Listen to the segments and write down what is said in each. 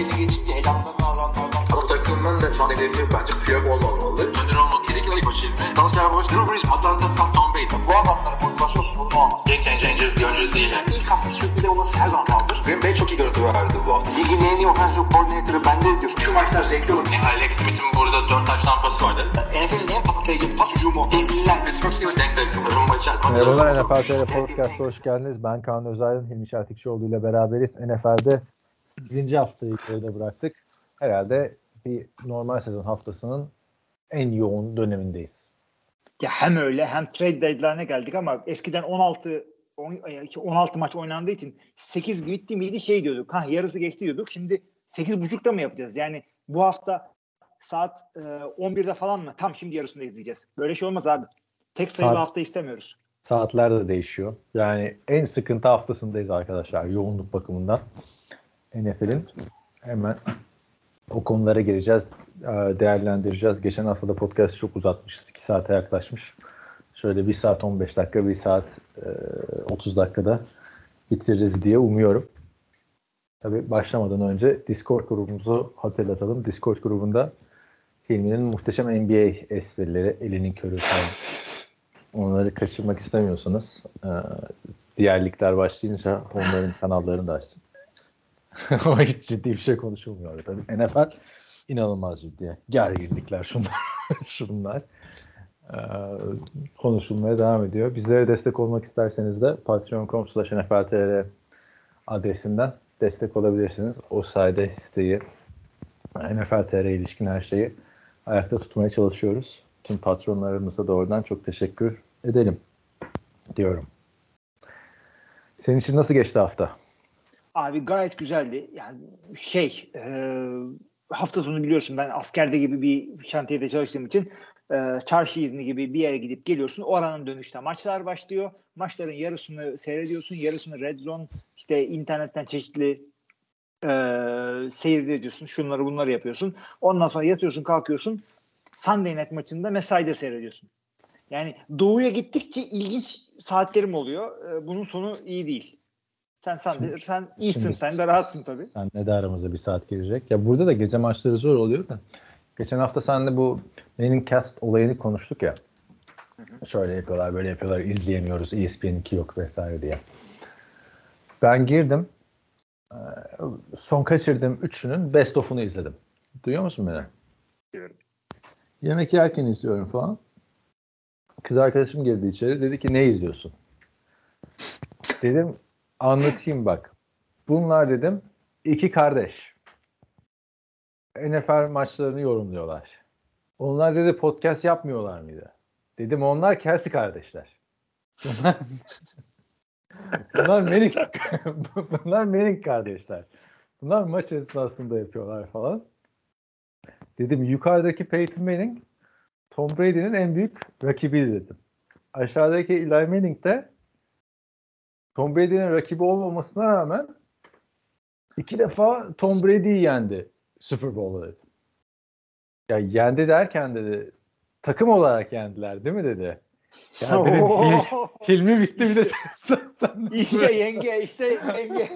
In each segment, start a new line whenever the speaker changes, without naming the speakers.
belli geçince elamdan adamlardan.
Ama takımın da şu an hedefi bence Piyok olmamalı.
Önder olmak kesinlikle ilk başı ilmi.
Dallas Cowboys
Drew Brees, Atlanta, Tom, Tom Brady.
Bu adamların motivasyon sorunu olmaz.
Game changer bir oyuncu değil. Yani.
İlk hafta sürpriz olması her zaman kaldır.
Green Bay çok iyi görüntü verdi bu hafta.
Ligin en iyi offensive coordinator'ı bende diyor. Şu maçlar zevkli olur.
Yani Alex Smith'in burada 4 taş tampası vardı.
NFL'in en patlayıcı pas hücumu. Devliler.
Pittsburgh Steelers denk. Rumba içerisinde.
Merhabalar NFL TR Podcast'a hoş geldiniz. Ben Kaan Özaydın, Hilmi Şertikçioğlu ile beraberiz. NFL'de 8. haftayı geride bıraktık. Herhalde bir normal sezon haftasının en yoğun dönemindeyiz.
Ya hem öyle hem trade deadline'e geldik ama eskiden 16 16 maç oynandığı için 8 bitti miydi şey diyorduk. Ha yarısı geçti diyorduk. Şimdi 8.30'da mı yapacağız? Yani bu hafta saat e, 11'de falan mı? Tam şimdi yarısında izleyeceğiz. Böyle şey olmaz abi. Tek sayılı
Saat-
hafta istemiyoruz.
Saatler de değişiyor. Yani en sıkıntı haftasındayız arkadaşlar yoğunluk bakımından. NFL'in hemen o konulara gireceğiz, e, değerlendireceğiz. Geçen hafta da podcast çok uzatmışız. 2 saate yaklaşmış. Şöyle 1 saat 15 dakika, 1 saat e, 30 dakikada bitiririz diye umuyorum. Tabii başlamadan önce Discord grubumuzu hatırlatalım. Discord grubunda Hilmi'nin muhteşem NBA esprileri, elinin körü falan. Onları kaçırmak istemiyorsanız e, diğer ligler başlayınca onların kanallarını da açtım. Ama hiç ciddi bir şey konuşulmuyor tabii. NFL inanılmaz ciddi. Gerginlikler şunlar. şunlar. Ee, konuşulmaya devam ediyor. Bizlere destek olmak isterseniz de patreon.com slash nfltr adresinden destek olabilirsiniz. O sayede siteyi NFL TR ilişkin her şeyi ayakta tutmaya çalışıyoruz. Tüm patronlarımıza da oradan çok teşekkür edelim diyorum. Senin için nasıl geçti hafta?
Abi gayet güzeldi. Yani şey e, hafta sonu biliyorsun ben askerde gibi bir şantiyede çalıştığım için e, çarşı izni gibi bir yere gidip geliyorsun. O aranın dönüşte maçlar başlıyor. Maçların yarısını seyrediyorsun. Yarısını Red Zone işte internetten çeşitli e, seyrediyorsun. Şunları bunları yapıyorsun. Ondan sonra yatıyorsun kalkıyorsun. Sunday Night maçında mesaide seyrediyorsun. Yani doğuya gittikçe ilginç saatlerim oluyor. E, bunun sonu iyi değil. Sen sen
Şimdi-
sen iyisin
şimdi-
sen de rahatsın tabii.
Sen ne de aramıza bir saat girecek. Ya burada da gece maçları zor oluyor da. Geçen hafta seninle bu benim cast olayını konuştuk ya. Şöyle yapıyorlar, böyle yapıyorlar, izleyemiyoruz, E ESPN2 yok vesaire diye. Ben girdim. Ee, Son kaçırdığım üçünün best of'unu izledim. Duyuyor musun beni?
Duyuyorum.
Yemek yerken izliyorum falan. Kız arkadaşım girdi içeri. Dedi ki ne izliyorsun? Dedim anlatayım bak. Bunlar dedim iki kardeş. NFL maçlarını yorumluyorlar. Onlar dedi podcast yapmıyorlar mıydı? Dedim onlar Kelsey kardeşler. Bunlar, bunlar Manning, bunlar Manning kardeşler. Bunlar maç esnasında yapıyorlar falan. Dedim yukarıdaki Peyton Manning Tom Brady'nin en büyük rakibiydi dedim. Aşağıdaki Eli Manning de Tom Brady'nin rakibi olmamasına rağmen iki defa Tom Brady'yi yendi Super Bowl'da dedim. Ya yendi derken dedi takım olarak yendiler değil mi dedi. Ya dedim Hil- Hilmi bitti bir de sen, sen,
işte yenge işte yenge.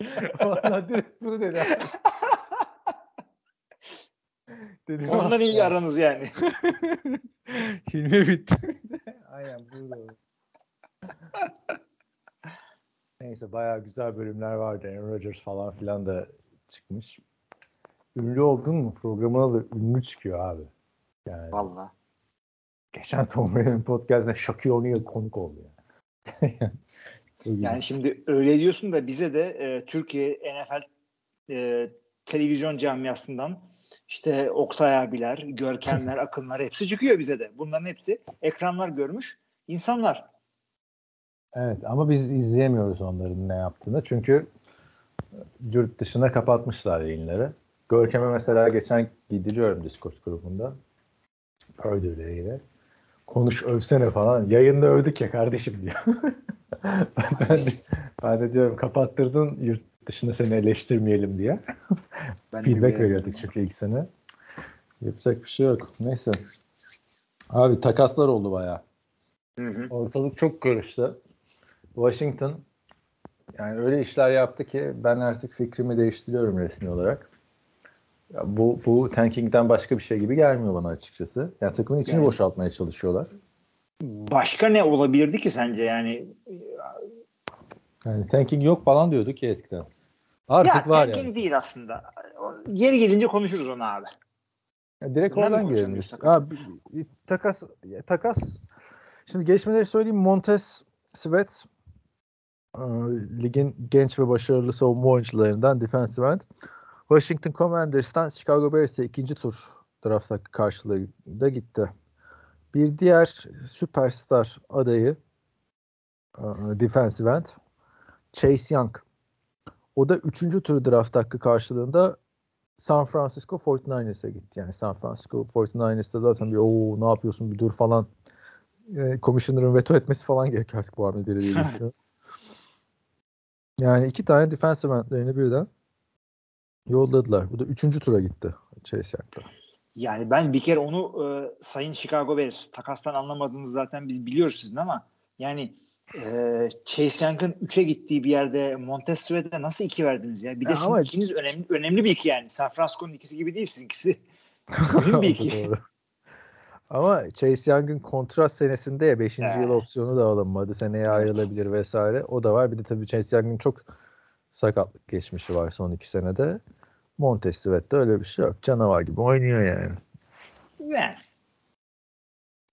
Vallahi direkt bunu dedi. Dedim,
Ondan iyi
"Ah,
aranız yani.
Hilmi bitti. Aynen burada. Neyse bayağı güzel bölümler vardı. Aaron Rodgers falan filan da çıkmış. Ünlü oldun mu programına da ünlü çıkıyor abi. Yani
Valla.
geçen Tom Brady'nin podcastine Shaquille O'Neal konuk oldu yani.
Yani şimdi öyle diyorsun da bize de e, Türkiye NFL e, televizyon camiasından işte Oktay abiler, Görkemler, Akınlar hepsi çıkıyor bize de. Bunların hepsi ekranlar görmüş insanlar.
Evet ama biz izleyemiyoruz onların ne yaptığını. Çünkü yurt dışına kapatmışlar yayınları. Görkem'e mesela geçen giydiriyorum Discord grubunda. İlgili. Konuş övsene falan. Yayında övdük ya kardeşim diyor. ben, de, ben de diyorum kapattırdın yurt dışında seni eleştirmeyelim diye.
Ben
Feedback veriyorduk çünkü ilk sene. Yapacak bir şey yok. Neyse. Abi takaslar oldu bayağı.
Hı hı.
Ortalık çok karıştı. Washington Yani öyle işler yaptı ki ben artık fikrimi değiştiriyorum resmi olarak. Ya bu bu tanking'den başka bir şey gibi gelmiyor bana açıkçası. Yani takımın içini
Yani-
boşaltmaya çalışıyorlar.
Başka ne olabilirdi ki sence yani?
Yani tanking yok falan diyorduk ya eskiden. Artık
ya
var
tanking
yani.
değil aslında. Yeri gelince konuşuruz onu abi.
Ya direkt
Bundan
oradan girelim.
biz. takas?
Takas. Şimdi gelişmeleri söyleyeyim. Montes Svet ligin genç ve başarılı savunma oyuncularından defensive end. Washington Commanders'tan Chicago Bears'e ikinci tur draft hakkı karşılığında gitti. Bir diğer süperstar adayı e, defensive end Chase Young. O da üçüncü tur draft hakkı karşılığında San Francisco 49ers'e gitti. Yani San Francisco 49ers'ta zaten bir o ne yapıyorsun bir dur falan e, Commissioner'ın veto etmesi falan gerekiyor artık bu hamleleri diye düşünüyorum. Yani iki tane defensive endlerini birden yolladılar. Bu da üçüncü tura gitti Chase Young'da.
Yani ben bir kere onu e, Sayın Chicago Bears takastan anlamadığınızı zaten biz biliyoruz sizin ama yani e, Chase Young'ın 3'e gittiği bir yerde Montez Sweat'e nasıl 2 verdiniz ya? Bir de sizin
ama-
ikiniz önemli önemli bir iki yani. San Francisco'nun ikisi gibi değil sizinkisi. Mühim bir iki.
Ama Chase Young'ın kontrat senesinde ya 5.
Evet.
yıl opsiyonu da alınmadı. Seneye ayrılabilir vesaire. O da var. Bir de tabii Chase Young'ın çok sakatlık geçmişi var son iki senede. Montez Sweat'te öyle bir şey yok. Canavar gibi oynuyor yani.
Yani.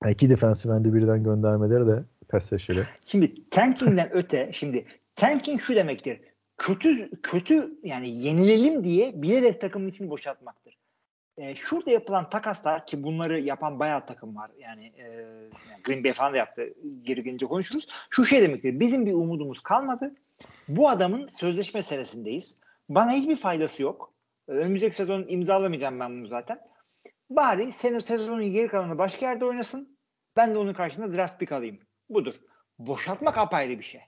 İki defensive end'i birden göndermeleri de pes taşırı.
Şimdi tanking'den öte şimdi tanking şu demektir. Kötü kötü yani yenilelim diye bilerek takımın içini boşaltmaktır. E, şurada yapılan takaslar ki bunları yapan bayağı takım var. Yani, e, Green Bay falan da yaptı. Geri gelince konuşuruz. Şu şey demektir. Bizim bir umudumuz kalmadı. Bu adamın sözleşme senesindeyiz. Bana hiçbir faydası yok. Önümüzdeki sezon imzalamayacağım ben bunu zaten. Bari sene sezonun geri kalanını başka yerde oynasın. Ben de onun karşılığında draft pick alayım. Budur. Boşaltmak apayrı bir şey.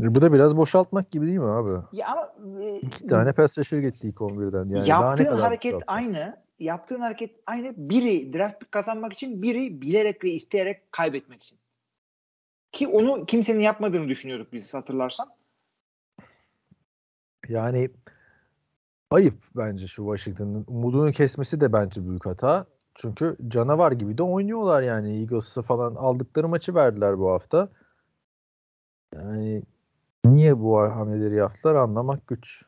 Bu da biraz boşaltmak gibi değil mi abi?
Ya ama e,
İki tane pass rusher gitti ilk 11'den. Yani daha ne
yaptığın hareket
boşaltmak?
aynı. Yaptığın hareket aynı. Biri draft kazanmak için, biri bilerek ve isteyerek kaybetmek için. Ki onu kimsenin yapmadığını düşünüyorduk biz hatırlarsan.
Yani ayıp bence şu Washington'ın. Umudunu kesmesi de bence büyük hata. Çünkü canavar gibi de oynuyorlar yani. Eagles'ı falan aldıkları maçı verdiler bu hafta. Yani niye bu hamleleri yaptılar anlamak güç.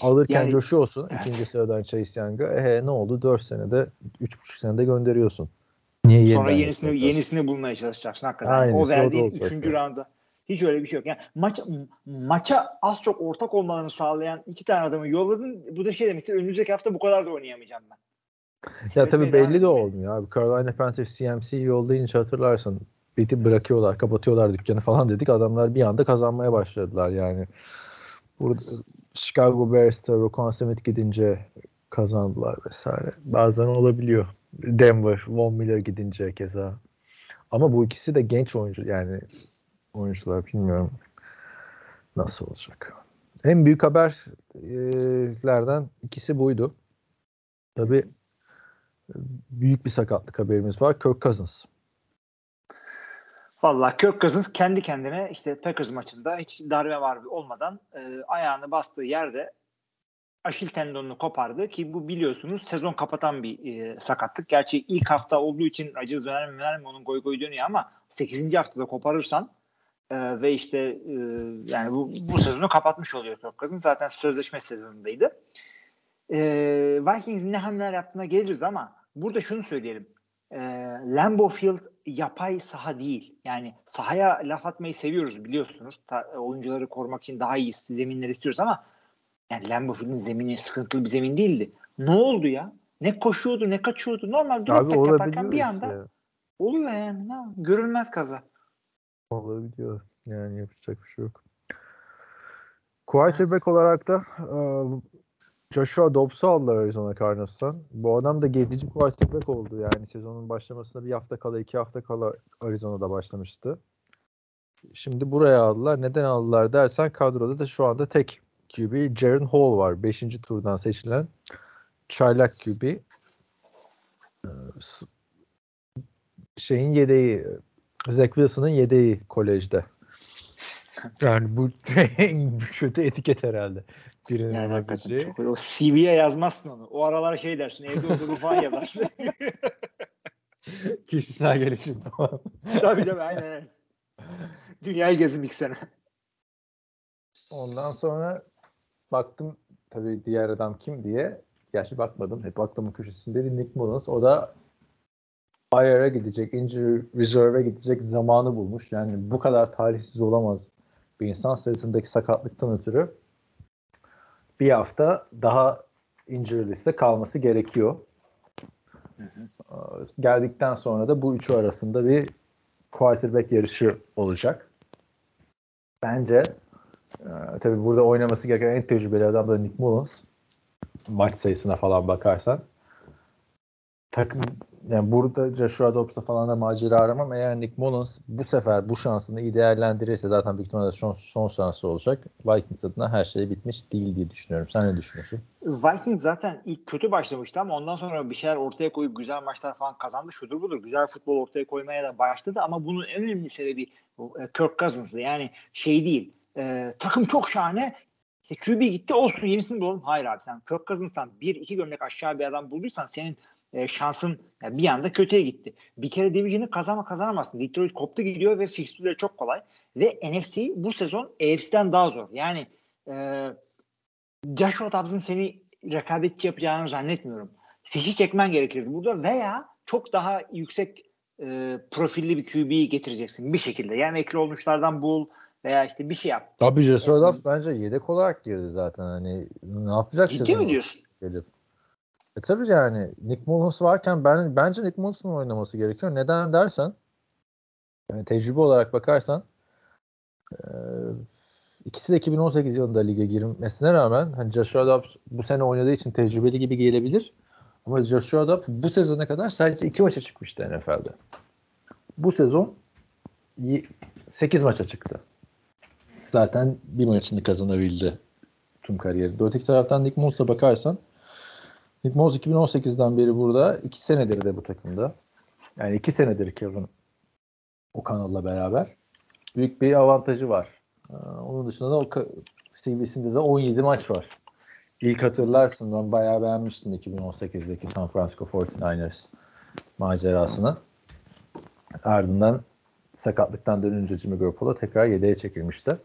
Alırken
Yani-
coşuyorsun.
Evet.
ikinci sıradan Chase Young'a. E, ne oldu? 4 senede, 3,5 senede gönderiyorsun. Niye
Sonra yenisini
yapıyorsun?
yenisini bulmaya çalışacaksın hakikaten.
Aynısı, o
üçüncü
yani.
rounda hiç öyle bir şey yok. Yani maç, maça az çok ortak olmalarını sağlayan iki tane adamı yolladın. Bu da şey demektir. Önümüzdeki hafta bu kadar da oynayamayacağım ben.
Ya
Seyretmeye
tabii belli de olmuyor abi. Carolina Panthers CMC yollayınca hatırlarsın. Biti bırakıyorlar, kapatıyorlar dükkanı falan dedik. Adamlar bir anda kazanmaya başladılar yani. Burada Chicago Bears'ta Roquan Smith gidince kazandılar vesaire. Bazen olabiliyor. Denver, Von Miller gidince keza. Ama bu ikisi de genç oyuncu yani oyuncular bilmiyorum nasıl olacak. En büyük haberlerden ikisi buydu. Tabii büyük bir sakatlık haberimiz var. Kirk Cousins.
Vallahi Kirk Cousins kendi kendine işte Packers maçında hiç darbe var olmadan e, ayağını bastığı yerde Aşil tendonunu kopardı ki bu biliyorsunuz sezon kapatan bir e, sakatlık. Gerçi ilk hafta olduğu için acı döner mi mi onun goy goy dönüyor ama 8. haftada koparırsan e, ve işte e, yani bu, bu sezonu kapatmış oluyor Kirk Cousins. Zaten sözleşme sezonundaydı. E, Vikings'in ne hamleler yaptığına geliriz ama burada şunu söyleyelim. E, Lambeau Field yapay saha değil. Yani sahaya laf atmayı seviyoruz biliyorsunuz. Ta, oyuncuları korumak için daha iyi zeminler istiyoruz ama yani Lambeau Field'in zemini sıkıntılı bir zemin değildi. Ne oldu ya? Ne koşuyordu ne kaçıyordu. Normal back yaparken bir
işte.
anda oluyor yani. Ne? Görülmez kaza.
Olabiliyor. Yani yapacak bir şey yok. Quarterback olarak da e, Joshua Dobbs'u aldılar Arizona Cardinals'tan. Bu adam da geçici quarterback oldu. Yani sezonun başlamasına bir hafta kala, iki hafta kala Arizona'da başlamıştı. Şimdi buraya aldılar. Neden aldılar dersen kadroda da şu anda tek QB Jaren Hall var. Beşinci turdan seçilen çaylak QB. Ee, şeyin yedeği Zach Wilson'ın yedeği kolejde. Yani bu en kötü etiket herhalde. Birinin
Yani
olabileceği.
çok, o CV'ye yazmazsın onu. O aralar şey dersin evde olduğunu falan yazarsın.
Kişisel gelişim falan.
tabii tabii aynen aynen. Dünyayı gezdim ilk sene.
Ondan sonra baktım tabii diğer adam kim diye. Gerçi bakmadım. Hep aklımın köşesindeydi Nick Mullins. O da IR'a gidecek, injury reserve'e gidecek zamanı bulmuş. Yani bu kadar talihsiz olamaz bir insan sayısındaki sakatlıktan ötürü bir hafta daha injury liste kalması gerekiyor. Ee, Geldikten sonra da bu üçü arasında bir quarterback yarışı olacak. Bence ee, tabii burada oynaması gereken en tecrübeli adam da Nick Mullins. Maç sayısına falan bakarsan. Takım yani burada Joshua Dobbs'a falan da macera aramam. Eğer Nick Mullins bu sefer bu şansını iyi değerlendirirse zaten büyük ihtimalle son, son şansı olacak. Vikings adına her şey bitmiş değil diye düşünüyorum. Sen ne düşünüyorsun?
Vikings zaten ilk kötü başlamıştı ama ondan sonra bir şeyler ortaya koyup güzel maçlar falan kazandı. Şudur budur. Güzel futbol ortaya koymaya da başladı ama bunun en önemli sebebi e, Kirk Cousins'ı. Yani şey değil. E, takım çok şahane. İşte QB gitti olsun yenisini bulalım. Hayır abi sen Kirk Cousins'tan bir iki gömlek aşağı bir adam bulduysan senin e, şansın yani bir anda kötüye gitti. Bir kere division'ı kazanma kazanamazsın. Detroit koptu gidiyor ve fikstürleri çok kolay. Ve NFC bu sezon AFC'den daha zor. Yani e, Joshua Dobbs'ın seni rekabetçi yapacağını zannetmiyorum. Fişi çekmen gerekirdi burada veya çok daha yüksek e, profilli bir QB'yi getireceksin bir şekilde. Yani ekli olmuşlardan bul veya işte bir şey yap.
Tabii Joshua Dobbs bence yedek olarak girdi zaten. Hani ne yapacak
Ciddi mi diyorsun?
Gelip. E tabii yani Nick Mullins varken ben bence Nick Mullins'ın oynaması gerekiyor. Neden dersen yani tecrübe olarak bakarsan e, ikisi de 2018 yılında lige girmesine rağmen hani Joshua Dobbs bu sene oynadığı için tecrübeli gibi gelebilir. Ama Joshua Dobbs bu sezona kadar sadece iki maça çıkmıştı NFL'de. Bu sezon 8 maça çıktı. Zaten bir maçını kazanabildi tüm kariyerinde. Öteki taraftan Nick Mullins'a bakarsan Nick Mullins 2018'den beri burada. iki senedir de bu takımda. Yani iki senedir Kevin o kanalla beraber. Büyük bir avantajı var. Ee, onun dışında da CV'sinde de 17 maç var. İlk hatırlarsın ben bayağı beğenmiştim 2018'deki San Francisco 49ers macerasını. Ardından sakatlıktan dönünce Jimmy Garoppolo tekrar yedeğe çekilmişti.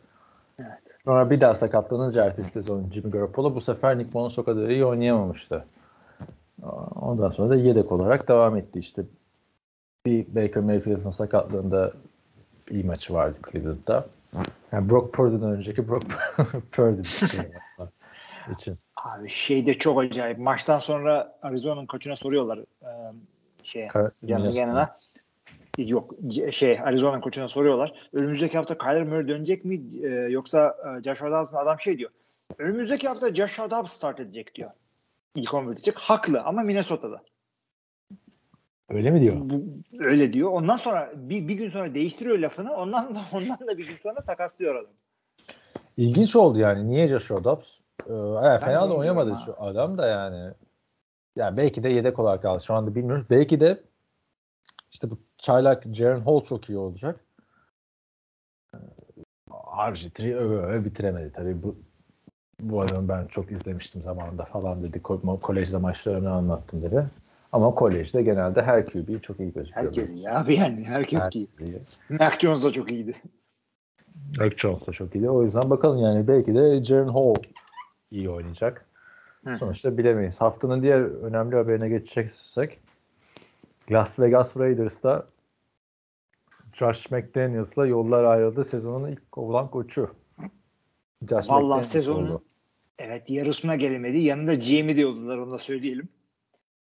Evet.
Sonra bir daha sakatlanınca ertesi sezon Jimmy Garoppolo bu sefer Nick kadar iyi oynayamamıştı. Ondan sonra da yedek olarak devam etti işte. Bir Baker Mayfield'ın sakatlığında iyi maçı vardı Cleveland'da. Yani Brock Purdy'den önceki Brock Purdy için.
Abi şey de çok acayip. Maçtan sonra Arizona'nın koçuna soruyorlar. E, şeye,
Kar-
canın yanına. Yok şey Arizona'nın koçuna soruyorlar. Önümüzdeki hafta Kyler Murray dönecek mi e, yoksa e, Joshua Dobbs? Adam şey diyor. Önümüzdeki hafta Joshua Dobbs start edecek diyor. İlk 11 edecek. Haklı ama Minnesota'da.
Öyle mi diyor?
Bu, öyle diyor. Ondan sonra bir, bir gün sonra değiştiriyor lafını. Ondan da ondan da bir gün sonra takaslıyor adam.
İlginç oldu yani. Niye Joshua Dobbs? Ee, fena da oynamadı
ha.
şu adam da yani. Yani belki de yedek olarak kaldı. Şu anda bilmiyoruz. Belki de işte bu çaylak Jaren Hall çok iyi olacak. RG3 öve öve bitiremedi tabii. Bu bu adamı ben çok izlemiştim zamanında falan dedi. Ko- Kolej maçlarını anlattım dedi. Ama kolejde genelde her QB çok iyi gözüküyor.
Herkes iyi abi yani. Herkes
Herkes
iyi.
iyi.
Mac Jones da çok iyiydi.
Mac Jones da çok iyi. O yüzden bakalım yani belki de Jaren Hall iyi oynayacak.
Hı.
Sonuçta bilemeyiz. Haftanın diğer önemli haberine geçeceksek Las Vegas Raiders'ta Josh McDaniels'la yollar ayrıldı. Sezonun ilk kovulan koçu. Josh
Vallahi sezonun
oldu.
evet yarısına gelemedi. Yanında GM'i de yoldular onu da söyleyelim.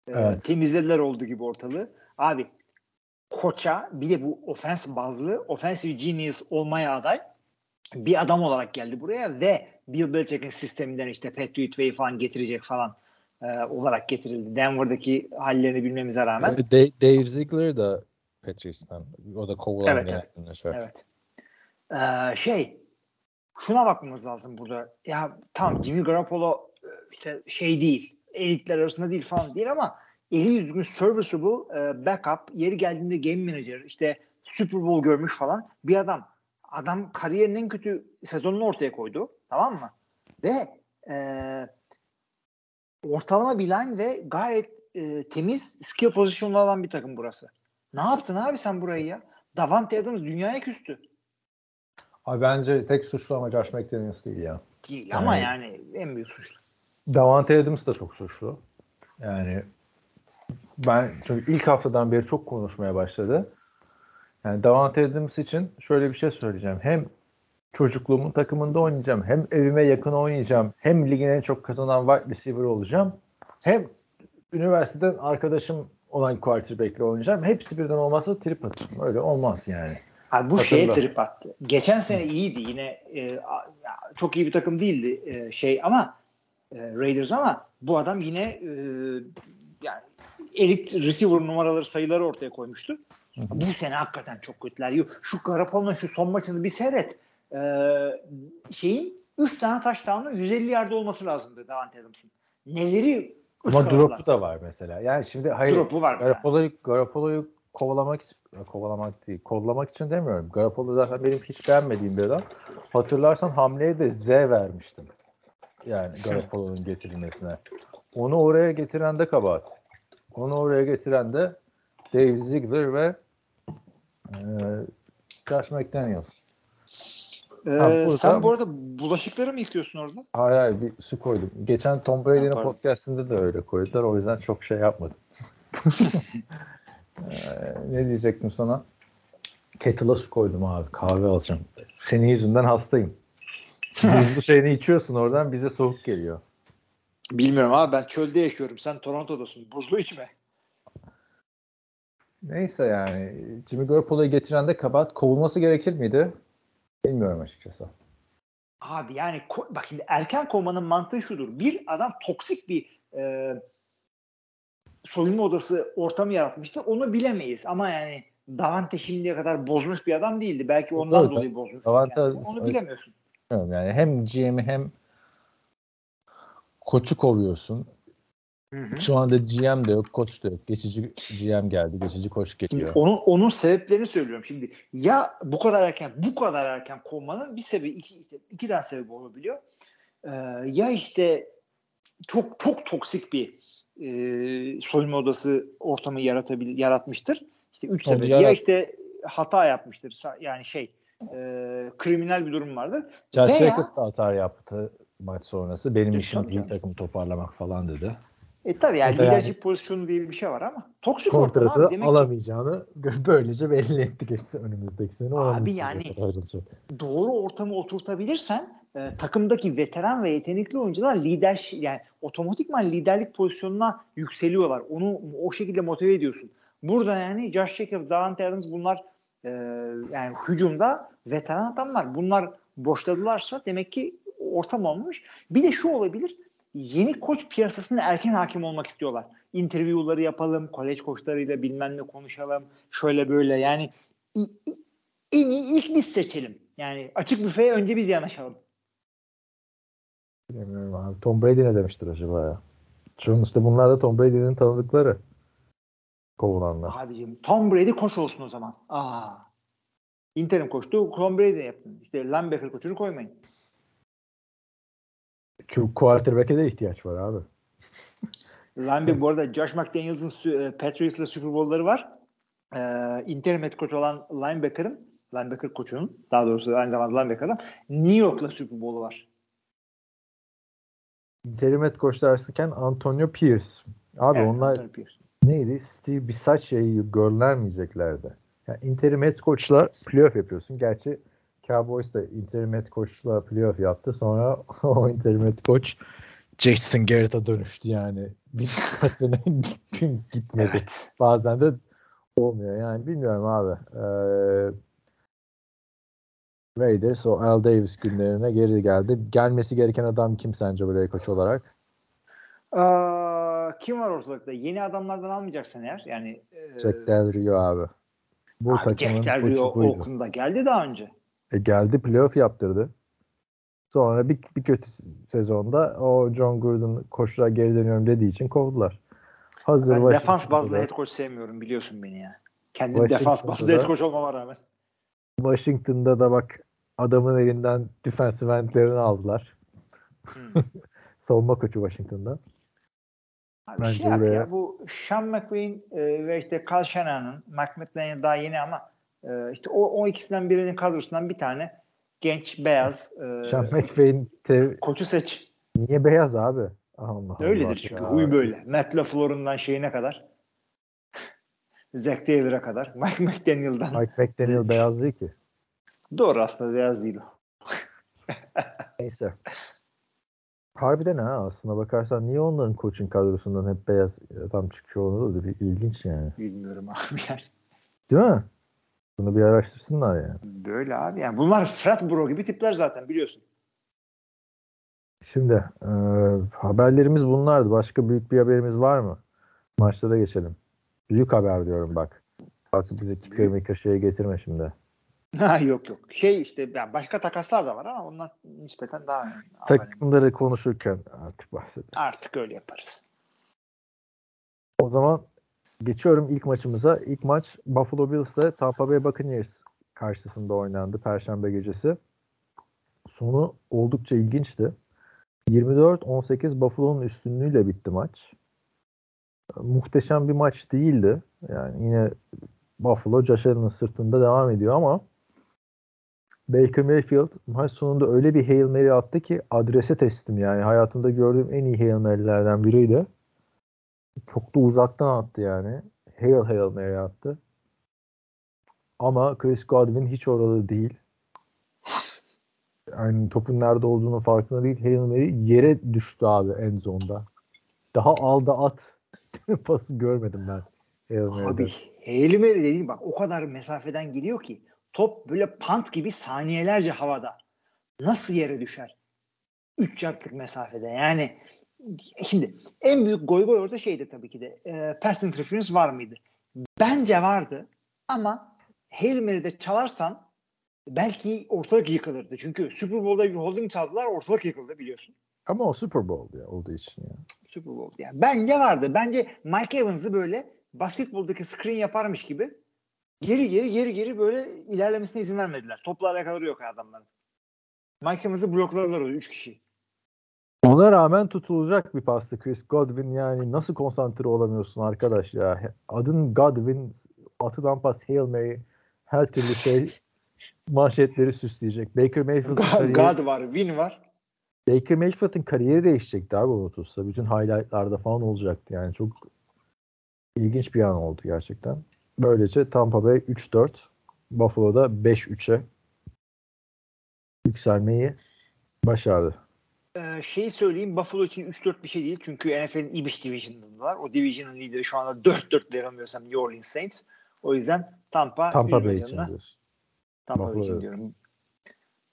Ee,
Evet.
Temizlediler oldu gibi ortalığı. Abi koça bir de bu ofens bazlı offensive genius olmaya aday bir adam olarak geldi buraya ve Bill Belichick'in sisteminden işte Patriot Way falan getirecek falan e, olarak getirildi. Denver'daki hallerini bilmemize rağmen.
Da- Dave Ziegler da Patriots'tan. O da kovulan
Evet, evet.
arkadaşlar.
Evet. Ee, şey şuna bakmamız lazım burada. Ya tamam Jimmy Garoppolo e, işte şey değil. Elitler arasında değil falan değil ama eli yüzgün serviceable e, backup yeri geldiğinde game manager işte Super Bowl görmüş falan bir adam. adam kariyerinin en kötü sezonunu ortaya koydu. Tamam mı? Ve e, ortalama bir line ve gayet e, temiz skill pozisyonlu olan bir takım burası. Ne yaptın abi sen burayı ya? Davante Adams dünyaya küstü.
Abi bence tek suçlu ama Josh McDaniels değil ya.
Değil
Yani-
ama yani en büyük suçlu.
Davante Adams da çok suçlu. Yani ben çünkü ilk haftadan beri çok konuşmaya başladı. Yani Davante Adams için şöyle bir şey söyleyeceğim. Hem çocukluğumun takımında oynayacağım. Hem evime yakın oynayacağım. Hem ligin en çok kazanan wide receiver olacağım. Hem üniversiteden arkadaşım olan quarterback'le oynayacağım. Hepsi birden olmazsa trip atacağım. Öyle olmaz yani.
Abi bu
Hatırla.
şeye trip attı. Geçen sene iyiydi yine e, çok iyi bir takım değildi e, şey ama e, Raiders ama bu adam yine e, yani elit receiver numaraları sayıları ortaya koymuştu. Bu sene hakikaten çok kötüler. Şu Garoppolo'nun şu son maçını bir seyret. E, şeyin 3 tane taştanlı 150 yerde olması lazımdı Davante Adams'ın. Neleri
Ama drop'u da var mesela. Yani şimdi hayır
Drop'u var.
Garoppolo'yu Garoppolo'yu kovalamak için kovalamak değil, kollamak için demiyorum. Garoppolo zaten benim hiç beğenmediğim bir adam. Hatırlarsan hamleye de Z vermiştim. Yani Garoppolo'nun getirilmesine. Onu oraya getiren de kabahat. Onu oraya getiren de Dave Ziegler ve e, Josh McDaniels.
Ee,
Ha,
sen bu arada bulaşıkları mı yıkıyorsun orada?
Hayır hayır bir su koydum. Geçen Tom Brady'nin podcastinde de öyle koydular. O yüzden çok şey yapmadım. Ee, ne diyecektim sana? Kettle'a su koydum abi. Kahve alacağım. Senin yüzünden hastayım. Buzlu şeyini içiyorsun oradan bize soğuk geliyor.
Bilmiyorum abi ben çölde yaşıyorum. Sen Toronto'dasın. Buzlu içme.
Neyse yani Jimmy Garoppolo'yu getiren de kabahat kovulması gerekir miydi? Bilmiyorum açıkçası.
Abi yani bak şimdi erken kovmanın mantığı şudur. Bir adam toksik bir e, soyunma odası ortamı yaratmıştı. Onu bilemeyiz ama yani Davante şimdiye kadar bozmuş bir adam değildi. Belki ondan
Evet,
dolayı bozmuş.
Davante-
Yani. Onu bilemiyorsun.
Yani hem GM'i hem koçu kovuyorsun. Şu anda GM de yok, koç da yok. Geçici GM geldi, geçici koç geliyor.
onun, onun sebeplerini söylüyorum. Şimdi ya bu kadar erken bu kadar erken kovmanın bir sebebi iki, işte iki tane sebebi olabiliyor. Ee, ya işte çok çok toksik bir e, soyunma odası ortamı yaratabil yaratmıştır. İşte üç sebebi. Ya işte hata yapmıştır. Yani şey e, kriminal bir durum vardır.
Josh Jacobs da hata yaptı maç sonrası. Benim
E,
işim değil
canım.
takımı toparlamak falan dedi.
E tabii yani
O da yani-
lidership pozisyonu diye bir şey var ama toksik ortam
Kontratı
abi. Demek ki
alamayacağını böylece belli etti geçsin önümüzdeki sene.
Abi yani- doğru ortamı oturtabilirsen e, takımdaki veteran ve yetenekli oyuncular lider yani otomatikman liderlik pozisyonuna yükseliyorlar. Onu o şekilde motive ediyorsun. Burada yani Josh Jacobs, Davante Adams bunlar e, yani hücumda veteran adamlar. Bunlar boşladılarsa demek ki ortam olmuş. Bir de şu olabilir. Yeni koç piyasasına erken hakim olmak istiyorlar. Interview'ları yapalım, kolej koçlarıyla bilmem ne konuşalım. Şöyle böyle yani en iyi ilk biz seçelim. Yani açık büfeye önce biz yanaşalım.
Bilmiyorum abi. Tom Brady ne demiştir acaba ya? Sonuçta bunlar da Tom Brady'nin tanıdıkları. Kovulanlar.
Abicim Tom Brady koç olsun o zaman. Aa. Interim koçtu. Tom Brady de yapın. İşte linebacker koçunu koymayın.
Q- Quarterback'e de ihtiyaç var abi.
Linebacker bu arada Josh McDaniels'ın e, Patriots'la Super Bowl'ları var. Ee, interim head coach olan linebacker'ın linebacker koçunun daha doğrusu aynı zamanda linebacker'ın New York'la Super Bowl'u var.
Terimet koçlarken Antonio Pierce. Abi
Evet,
onlar
Pierce.
neydi? Steve Bisaccia'yı göndermeyeceklerdi. Yani interim head coach'la playoff yapıyorsun. Gerçi Cowboys da interim head coach'la playoff yaptı. Sonra o interim head coach Jason Garrett'a dönüştü yani. Bir sene gitmedi.
Evet.
Bazen de olmuyor. Yani bilmiyorum abi. Ee, Raiders o Al Davis günlerine geri geldi. Gelmesi gereken adam kim sence buraya koç olarak?
Aa, kim var ortalıkta? Yeni adamlardan almayacaksan eğer yani e,
Jack Del Rio abi. Bu
abi
takımın
Jack Del Rio
buydu.
Oakland'da geldi daha önce.
E geldi playoff yaptırdı. Sonra bir, bir kötü sezonda o John Gruden koşuğa geri dönüyorum dediği için kovdular. Hazır
Ben defans bazlı head coach sevmiyorum biliyorsun beni ya. Kendim defans bazlı head coach olmama rağmen.
Washington'da da bak adamın elinden defensive endlerini aldılar.
Hmm.
Savunma koçu Washington'da.
Abi
Bence
şey
buraya-
ya, bu Sean McVay'in e, ve işte Carl Shanahan'ın McDaniel daha yeni ama e, işte o, o ikisinden birinin kadrosundan bir tane genç beyaz e,
Sean McVay'in te-
koçu seç.
niye beyaz abi? Allah
Öyledir
Allah
çünkü huy böyle. Matt LaFleur'undan şeyine kadar. Zach Taylor'a kadar. Mike McDaniel'dan.
Mike McDaniel beyaz değil ki.
Doğru aslında beyaz değil o.
Neyse. Harbiden ha aslında bakarsan niye onların coaching kadrosundan hep beyaz adam çıkıyor onu da bir ilginç yani.
Bilmiyorum abi yani.
Değil mi? Bunu bir araştırsınlar yani.
Böyle abi yani. Bunlar frat bro gibi tipler zaten biliyorsun.
Şimdi e, haberlerimiz bunlardı. Başka büyük bir haberimiz var mı? Maçlara geçelim. Büyük haber diyorum bak. Bak bize kicker maker şeye getirme şimdi.
Ha yok yok. Şey işte yani başka takaslar da var ama onlar nispeten daha önemli.
Takımları konuşurken artık bahsedelim.
Artık öyle yaparız.
O zaman geçiyorum ilk maçımıza. İlk maç Buffalo Bills ile Tampa Bay Buccaneers karşısında oynandı Perşembe gecesi. Sonu oldukça ilginçti. 24-18 Buffalo'nun üstünlüğüyle bitti maç. Muhteşem bir maç değildi. Yani yine Buffalo Josh Allen'ın sırtında devam ediyor ama Baker Mayfield maç sonunda öyle bir Hail Mary attı ki adrese teslim yani. Hayatımda gördüğüm en iyi Hail Mary'lerden biriydi. Çok da uzaktan attı yani. Hail Hail Mary attı. Ama Chris Godwin hiç orada değil. Yani topun nerede olduğunu farkında değil. Hail Mary yere düştü abi en zonda. Daha alda at pası görmedim ben. Hail.
Abi Hail Mary dediğin bak o kadar mesafeden geliyor ki top böyle pant gibi saniyelerce havada. Nasıl yere düşer? 3 yardlık mesafede. Yani şimdi en büyük goy goy orada şeydi tabii ki de. E, pass interference var mıydı? Bence vardı ama Hail Mary'de çalarsan belki ortalık yıkılırdı. Çünkü Super Bowl'da bir holding çaldılar ortalık yıkıldı biliyorsun.
Ama o Super Bowl ya olduğu için ya.
Super Bowl. Yani bence vardı. Bence Mike Evans'ı böyle basketboldaki screen yaparmış gibi geri geri geri geri böyle ilerlemesine izin vermediler. Topla alakaları yok adamların. Mike Evans'ı blokladılar o üç kişi.
Ona rağmen tutulacak bir pastı Chris Godwin yani nasıl konsantre olamıyorsun arkadaş ya. Adın Godwin atılan pas Hail Mary her türlü şey manşetleri süsleyecek. Baker Mayfield'ın kariyeri,
God var, Win var.
Baker Mayfield'ın kariyeri değişecekti abi o tutsa. Bütün highlightlarda falan olacaktı yani çok ilginç bir an oldu gerçekten. Böylece Tampa Bay 3-4 Buffalo'da 5-3'e yükselmeyi başardı.
Ee, şeyi söyleyeyim Buffalo için 3-4 bir şey değil. Çünkü NFL'in iyi bir division'ındalar. O division'ın lideri şu anda 4-4 yanılmıyorsam New Orleans Saints. O yüzden Tampa
Tampa Bay için diyorsun.
Tampa
Buffalo
için diyorum.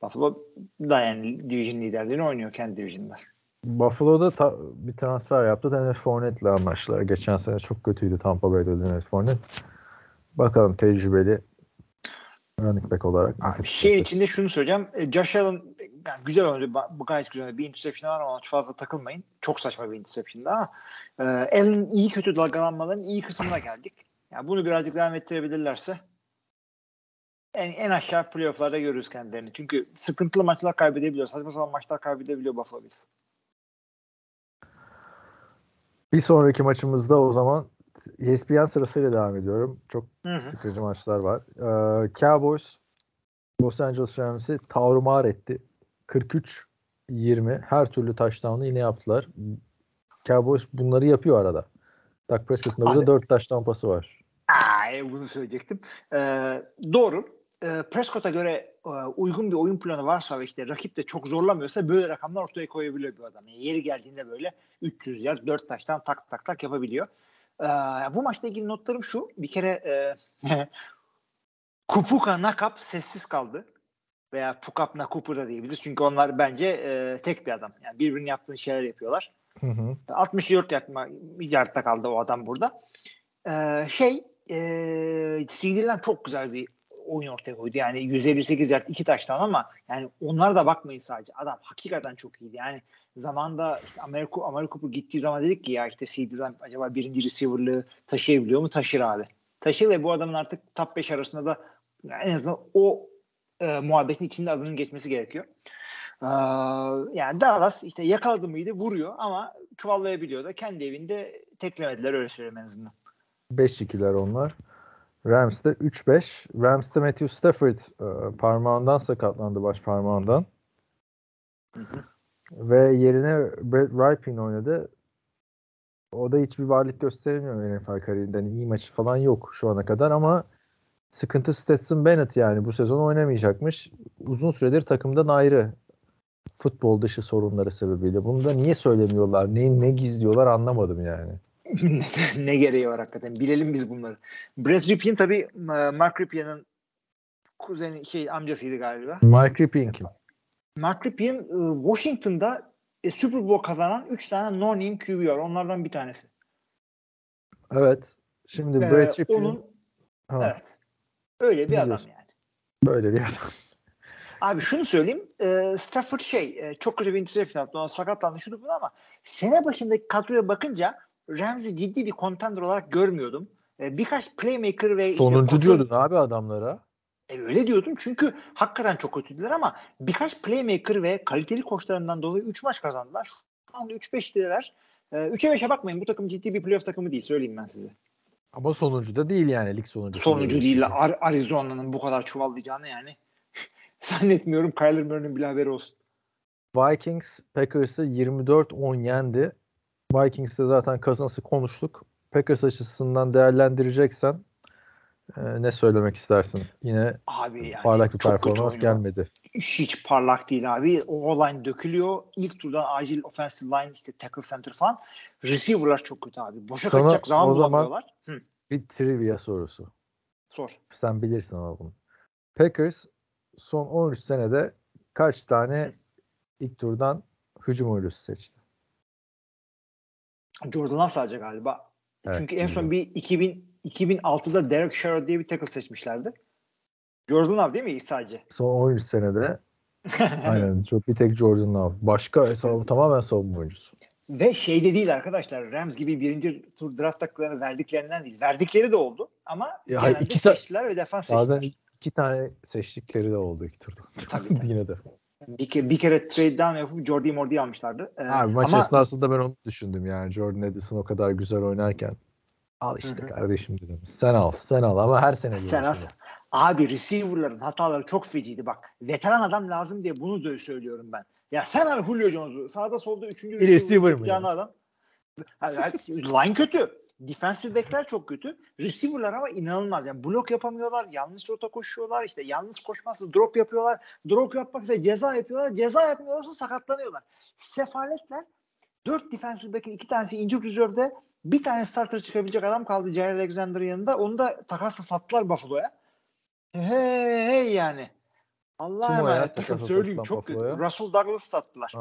Buffalo da yani division liderliğini oynuyor kendi division'da.
Buffalo'da ta- bir transfer yaptı. Dennis Fournette'le anlaştılar. Geçen sene çok kötüydü Tampa Bay'de Dennis Fournette. Bakalım tecrübeli running back olarak.
Abi şeyin içinde şunu söyleyeceğim. E, Josh Allen yani güzel oynadı. Gayet güzel. oynadı. Bir interception var ama fazla takılmayın. Çok saçma bir interception'dı ama e, Allen'ın iyi kötü dalgalanmaların iyi kısmına geldik. Yani bunu birazcık devam ettirebilirlerse en, en aşağı playoff'larda görürüz kendilerini. Çünkü sıkıntılı maçlar kaybedebiliyor. Saçma sapan maçlar kaybedebiliyor Buffalo Bills.
Bir sonraki maçımızda o zaman ESPN sırasıyla devam ediyorum. Çok
Hı hı.
sıkıcı maçlar var. Ee, Cowboys Los Angeles Rams'i tavrımar etti. 43-20 her türlü touchdown'u yine yaptılar. Cowboys bunları yapıyor arada. Dak Prescott'ın da
Abi.
burada 4 touchdown pası var.
Aa, bunu söyleyecektim. Ee, doğru. Ee, Prescott'a göre e, uygun bir oyun planı varsa ve işte rakip de çok zorlamıyorsa böyle rakamlar ortaya koyabiliyor bir adam. Yani yeri geldiğinde böyle 300 yard 4 taştan tak tak tak yapabiliyor. Ee, bu maçla ilgili notlarım şu. Bir kere e, Kupuka Nakap sessiz kaldı. Veya Pukap Nakupu da diyebiliriz. Çünkü onlar bence e, tek bir adam. Yani birbirinin yaptığı şeyler yapıyorlar.
Hı hı.
64 yardma, yardta kaldı o adam burada. Şey e, CD'den çok güzel bir oyun ortaya koydu. Yani 158 yard iki taştan ama yani onlara da bakmayın sadece. Adam hakikaten çok iyiydi. Yani zamanda işte Amerika Amerika gittiği zaman dedik ki ya işte CD'den acaba birinci receiver'lığı taşıyabiliyor mu? Taşır abi. Taşır ve bu adamın artık top 5 arasında da en azından o e, muhabbetin içinde adının geçmesi gerekiyor. Ee, yani Dallas işte yakaladı mıydı vuruyor ama çuvallayabiliyor da kendi evinde teklemediler öyle söyleyeyim en azından.
5-2'ler onlar. Rams'te 3-5. Rams'te Matthew Stafford e, parmağından sakatlandı baş parmağından. Ve yerine Brett Ripien oynadı. O da hiçbir varlık gösteremiyor NFL kariyerinde. Yani iyi maçı falan yok şu ana kadar ama sıkıntı Stetson Bennett yani bu sezon oynamayacakmış. Uzun süredir takımdan ayrı futbol dışı sorunları sebebiyle. Bunu da niye söylemiyorlar? Ne, ne gizliyorlar anlamadım yani.
ne gereği var hakikaten. Bilelim biz bunları. Brett Ripien tabii Mark Ripien'in kuzeni şey amcasıydı galiba.
Mark Ripien kim?
Mark Ripien e, Washington'da e, Super Bowl kazanan 3 tane no-name QB var. Onlardan bir tanesi.
Evet. Şimdi
Ee,
Brett Ripien
onun
Ha,
evet. Öyle bir adam
Biliyorsun.
yani.
böyle bir adam.
Abi şunu söyleyeyim. E, Stafford şey e, çok kötü bir interception attı. Ona sakatlandı şunu bunu ama sene başındaki kadroya bakınca Ramsey ciddi bir contender olarak görmüyordum. E, birkaç playmaker ve işte
Sonuncu
kontrol-
diyordun abi adamlara.
E, öyle diyordum çünkü hakikaten çok kötüydüler ama birkaç playmaker ve kaliteli koçlarından dolayı 3 maç kazandılar. Şu anda 3-5'tiler. E, 3'e 5'e bakmayın bu takım ciddi bir playoff takımı değil söyleyeyim ben size.
Ama sonuncu da değil yani lig.
Sonuncu
bir
değil
şey.
Ar- Arizona'nın bu kadar çuvallayacağını yani zannetmiyorum Kyler Murray'nin bile haberi olsun.
Vikings Packers'ı 24-10 yendi. Vikings'te zaten kazanası konuştuk. Packers açısından değerlendireceksen e, ne söylemek istersin? Yine
Abi yani
parlak bir performans gelmedi.
Hiç parlak değil abi. O line dökülüyor. İlk turdan acil offensive line işte tackle center falan. Receiver'lar çok kötü abi. Boşa
Sana
kaçacak zaman
o zaman-.
Hı,
Bir trivia sorusu.
sor.
Sen bilirsin ama bunu. Packers son 13 senede kaç tane ilk turdan hücum oyuncusu seçti?
Jordan Love sadece galiba.
Evet,
Çünkü en son bir 2000 2006'da Derek Sherrod diye bir tackle seçmişlerdi. Jordan Love değil mi sadece?
Son 13 senede aynen çok bir tek Jordan Love. Başka sav- tamamen savunma oyuncusu.
Ve şey de değil arkadaşlar. Rams gibi birinci tur draft taklarını verdiklerinden değil. Verdikleri de oldu ama
Ya
genelde
iki
seçtiler ve defans
Bazen
seçtiler.
iki tane seçtikleri de oldu iki turda.
Tabii, tabii.
Yine de.
Bir, ke- bir kere trade down yapıp Jordy Mordy'yi almışlardı. Ee,
Abi maç
ama
esnasında ben onu düşündüm yani. Jordan Edison o kadar güzel oynarken. Al işte
Hı hı.
kardeşim dedim. Sen al, sen al ama her sene
sen as abi receiver'ların hataları çok feciydi bak. Veteran adam lazım diye bunu da söylüyorum ben. Ya sen al Julio Jones'u. Sağda solda üçüncü
Bir receiver mı yani?
adam. Line kötü. Defensive back'ler çok kötü. Receiver'lar ama inanılmaz. Yani blok yapamıyorlar. Yanlış rota koşuyorlar. İşte yanlış koşmazsa drop yapıyorlar. Drop yapmak ise ceza yapıyorlar. Ceza yapmıyorlarsa sakatlanıyorlar. Sefaletler. Dört defensive back'in iki tanesi injured reserve'de bir tane starter çıkabilecek adam kaldı Jair Alexander'ın yanında. Onu da takasla sattılar Buffalo'ya. Hey hey yani. Allah'a emanet takım söyleyeyim çok kötü. Russell Douglas sattılar.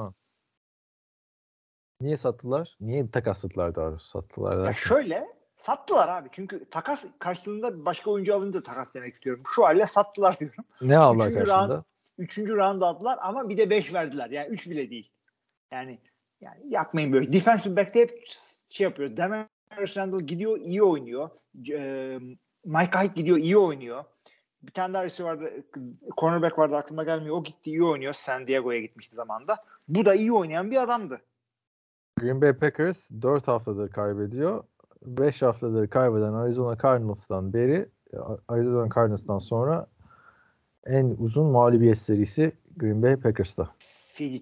Niye sattılar? Niye takasladılar daha doğrusu sattılar
Ya şöyle sattılar abi. Çünkü takas karşılığında başka oyuncu alınca takas demek istiyorum. Şu halde sattılar diyorum.
Ne aldılar
Üçüncü
karşında?
Üçüncü round aldılar ama bir de beş verdiler. Yani üç bile değil. Yani yani yapmayın böyle. Defensive back'te hep şey yapıyor. Demarius Randall gidiyor iyi oynuyor. C- E, Mike Hyde gidiyor iyi oynuyor. Bir tane daha receiver vardı. Cornerback vardı aklıma gelmiyor. O gitti iyi oynuyor. San Diego'ya gitmişti zamanda. Bu da iyi oynayan bir adamdı.
Green Bay Packers 4 haftadır kaybediyor. 5 haftadır kaybeden Arizona Cardinals'tan beri Arizona Cardinals'tan sonra en uzun mağlubiyet serisi Green Bay Packers'ta.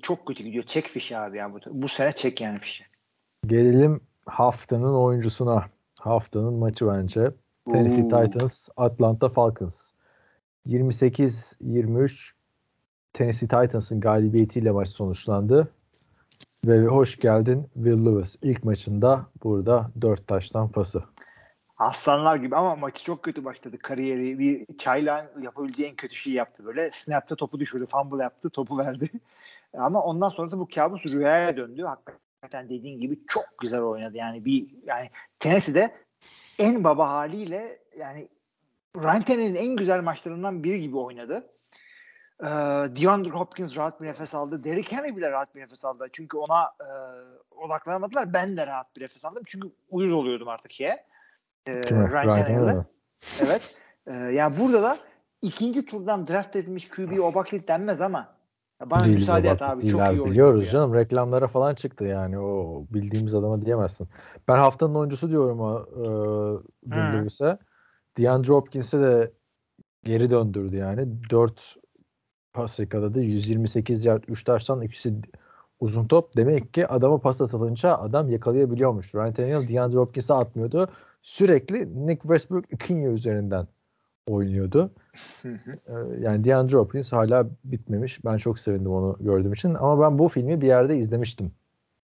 Çok kötü gidiyor. Çek fişi abi ya. Bu, bu sene çek yani fişi.
Gelelim haftanın oyuncusuna. Haftanın maçı bence. Tennessee
Oo.
Titans, Atlanta Falcons. 28-23 Tennessee Titans'ın galibiyetiyle maç sonuçlandı. Ve hoş geldin Will Lewis. İlk maçında burada 4 taştan pası.
Aslanlar gibi ama maçı çok kötü başladı. Kariyeri bir çayla yapabileceği en kötü şeyi yaptı böyle. Snap'te topu düşürdü. Fumble yaptı. Topu verdi. ama ondan sonrası bu kabus rüyaya döndü. Hakikaten dediğin gibi çok güzel oynadı. Yani bir yani Tennessee'de en baba haliyle yani Ryan Tannehill'in en güzel maçlarından biri gibi oynadı. Ee, DeAndre Hopkins rahat bir nefes aldı. Derrick Henry bile rahat bir nefes aldı. Çünkü ona e, odaklanamadılar. Ben de rahat bir nefes aldım. Çünkü uyuz oluyordum artık. Ee,
Kime?
Ryan Tannehill'e. Evet. Ee, yani burada da ikinci turdan draft edilmiş QB Obaklit denmez ama bana
Değil,
müsaade et
bak,
abi.
değil
Çok
abi,
iyi
Biliyoruz
ya.
canım. Reklamlara falan çıktı yani. O bildiğimiz adama diyemezsin. Ben haftanın oyuncusu diyorum o e, Will. Lewis'e. DeAndre Hopkins'e de geri döndürdü yani. 4 pas yakaladı. 128 yard 3 taştan ikisi uzun top. Demek ki adama pas atılınca adam yakalayabiliyormuş. Ryan Tannehill DeAndre Hopkins'e atmıyordu. Sürekli Nick Westbrook Ikinye üzerinden oynuyordu. Ee, Yani DeAndre Hopkins hala bitmemiş. Ben çok sevindim onu gördüğüm için. Ama ben bu filmi bir yerde izlemiştim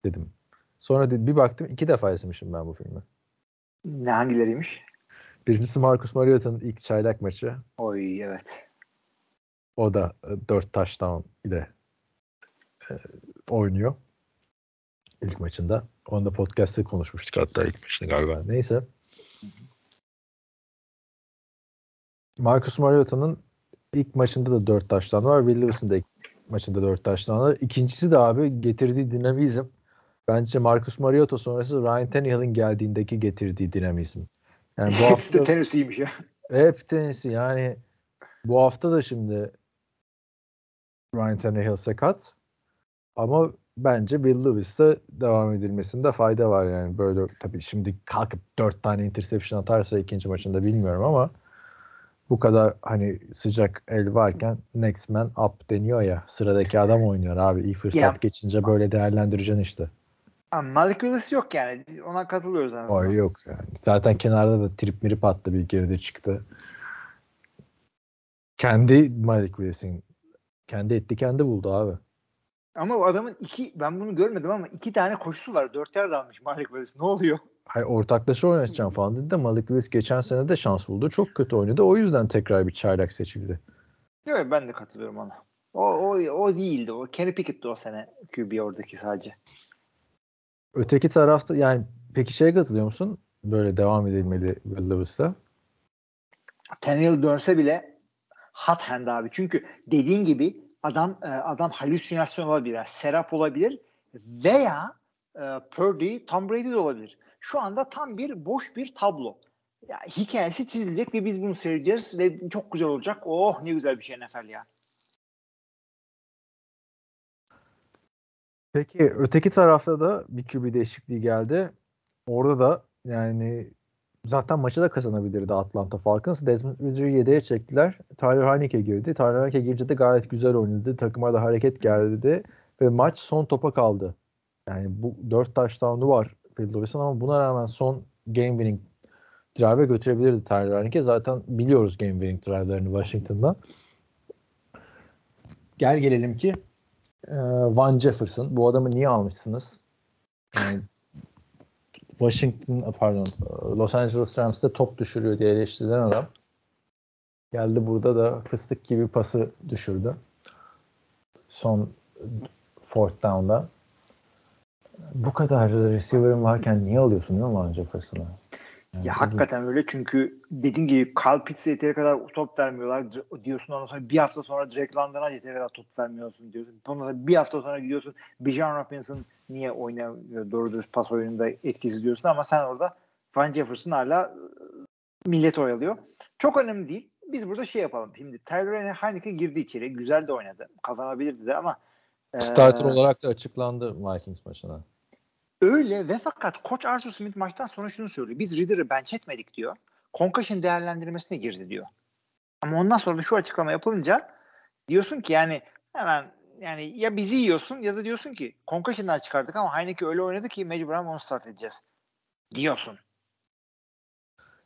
dedim. Sonra bir baktım iki defa izlemişim ben bu filmi.
Ne hangileriymiş?
Birincisi Marcus Mariota'nın ilk çaylak maçı.
Oy evet.
O da e, 4 touchdown ile e, oynuyor. ilk maçında. Onu da podcast'te konuşmuştuk hatta ilk maçını galiba. Neyse. Marcus Mariota'nın ilk maçında da 4 taştan var. Will Lewis'in de ilk maçında 4 taştan var. İkincisi de abi getirdiği dinamizm. Bence Marcus Mariota sonrası Ryan Tannehill'in geldiğindeki getirdiği dinamizm. Yani bu
Hepsi de
hafta
Tennessee'ymiş ya.
hep tenisi yani bu hafta da şimdi Ryan Tannehill sakat ama bence Will Lewis'te devam edilmesinde fayda var yani böyle tabii şimdi kalkıp dört tane interception atarsa ikinci maçında bilmiyorum ama bu kadar hani sıcak el varken next man up deniyor ya sıradaki adam oynuyor abi iyi fırsat
Ya.
geçince böyle değerlendireceksin işte.
Ama Malik Willis yok yani. Ona katılıyoruz en azından.
Yok yani. Zaten kenarda da trip mirip attı bir geride çıktı. Kendi Malik Willis'in kendi etti kendi buldu abi.
Ama o adamın iki, ben bunu görmedim ama iki tane koşusu var. Dört yer almış Malik Willis. Ne oluyor?
Hayır, ortaklaşa oynatacağım falan dedi de Malik Willis geçen sene de şans buldu. Çok kötü oynadı. O yüzden tekrar bir çaylak seçildi.
Evet ben de katılıyorum ona. O, o, o değildi. O Kenny Pickett'ti o sene QB oradaki sadece.
Öteki tarafta yani peki şeye katılıyor musun? Böyle devam edilmeli Will Lewis'la.
Tannehill dönse bile hot hand abi. Çünkü dediğin gibi adam e, adam halüsinasyon olabilir. Serap olabilir veya e, Purdy, Tom Brady de olabilir. Şu anda tam bir boş bir tablo. Ya, hikayesi çizilecek ve biz bunu seyredeceğiz ve çok güzel olacak. Oh ne güzel bir şey NFL ya.
Peki öteki tarafta da bir QB değişikliği geldi. Orada da yani zaten maçı da kazanabilirdi Atlanta Falcons. Desmond Ridder'ı yedeğe çektiler. Tyler Heineke girdi. Tyler Heineke girince de gayet güzel oynadı. Takıma da hareket geldi ve maç son topa kaldı. Yani bu 4 touchdown'u var Phil Lewis'in ama buna rağmen son game winning drive'e götürebilirdi Tyler Heineke. Zaten biliyoruz game winning drive'larını Washington'dan. Gel gelelim ki Van Jefferson. Bu adamı niye almışsınız? Yani Washington pardon Los Angeles Rams'te top düşürüyor diye eleştirilen adam. Geldi burada da fıstık gibi pası düşürdü. Son fourth down'da. Bu kadar receiver'ın varken niye alıyorsun değil mi Van Jefferson'ı?
Ya hakikaten öyle çünkü dediğin gibi Kyle Pitts'e yeteri kadar top vermiyorlar diyorsun ondan sonra bir hafta sonra Drake London'a yeteri kadar top vermiyorsun diyorsun. Ondan sonra bir hafta sonra gidiyorsun Bijan Robinson niye oynamıyor doğru dürüst pas oyununda etkisiz diyorsun ama sen orada Van Jefferson hala millet oyalıyor. Çok önemli değil. Biz burada şey yapalım. Şimdi Tyler Heineke girdi içeri. Güzel de oynadı. Kazanabilirdi de ama
Starter olarak da açıklandı Vikings maçına.
Öyle ve fakat koç Arthur Smith maçtan sonra şunu söylüyor. Biz Ridder'ı bench etmedik diyor. Concussion değerlendirmesine girdi diyor. Ama ondan sonra da şu açıklama yapılınca diyorsun ki yani hemen yani ya bizi yiyorsun ya da diyorsun ki Concussion'dan çıkardık ama Heineke öyle oynadı ki mecburen onu start edeceğiz. Diyorsun.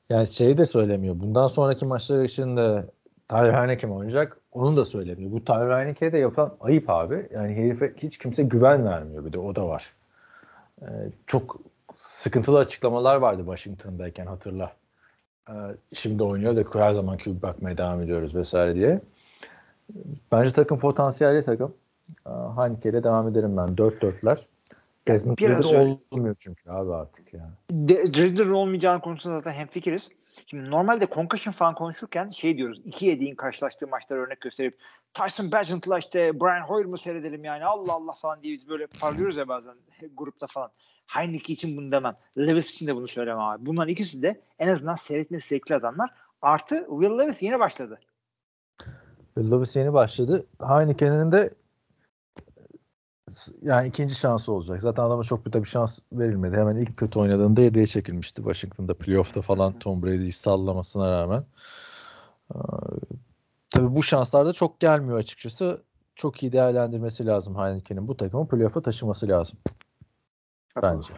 Yani şeyi de söylemiyor. Bundan sonraki maçlar için de Tyler Heineke mi oynayacak? Onu da söylemiyor. Bu Tyler Heineke'ye de yapılan ayıp abi. Yani herife hiç kimse güven vermiyor bir de o da var. Ee, çok sıkıntılı açıklamalar vardı Washington'dayken hatırla. Ee, şimdi oynuyor da her zaman QB bakmaya devam ediyoruz vesaire diye. Bence takım potansiyelli takım. Ee, Heineke ile devam ederim ben. 4-4'ler. Desmond
Biraz
olmuyor çünkü abi artık yani.
De, Ridder'ın olmayacağını konusunda zaten hemfikiriz. Şimdi normalde concussion falan konuşurken şey diyoruz. iki yediğin karşılaştığı maçları örnek gösterip Tyson Bagent'la işte Brian Hoyer mı seyredelim yani Allah Allah falan diye biz böyle parlıyoruz ya bazen grupta falan. Heineke için bunu demem. Levis için de bunu söylemem abi. Bunların ikisi de en azından seyretmesi zevkli adamlar. Artı Will Levis yeni başladı.
Lewis yeni başladı. Heineken'in de yani ikinci şansı olacak. Zaten adama çok bir bir şans verilmedi. Hemen ilk kötü oynadığında yedeğe çekilmişti Washington'da playoff'ta falan Tom Brady'yi sallamasına rağmen. Ee, tabii bu şanslar da çok gelmiyor açıkçası. Çok iyi değerlendirmesi lazım Heineken'in. Bu takımı playoff'a taşıması lazım. Bence.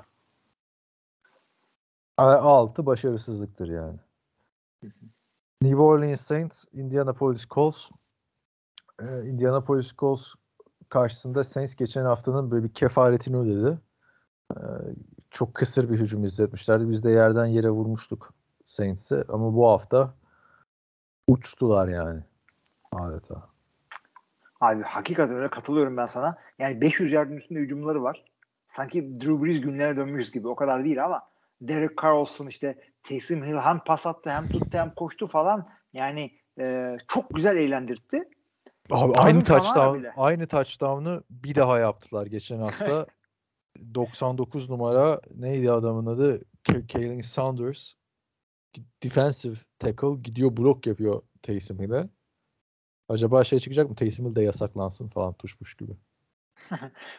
6 başarısızlıktır yani. New Orleans Saints, Indianapolis Colts. Ee, Indianapolis Colts karşısında Saints geçen haftanın böyle bir kefaretini ödedi. Ee, çok kısır bir hücum izletmişlerdi. Biz de yerden yere vurmuştuk Saints'i ama bu hafta uçtular yani adeta.
Abi hakikaten öyle katılıyorum ben sana. Yani 500 yardın üstünde hücumları var. Sanki Drew Brees günlerine dönmüşüz gibi. O kadar değil ama Derek Carr olsun işte Taysom Hill hem pas attı hem tuttu hem koştu falan. Yani e, çok güzel eğlendirdi.
Abi aynı touchdown aynı touchdown'u bir daha yaptılar geçen hafta. 99 numara neydi adamın adı? Kalen Saunders. Defensive tackle gidiyor blok yapıyor Taysom Hill'e. Acaba şey çıkacak mı? Taysom Hill de yasaklansın falan tuşmuş gibi.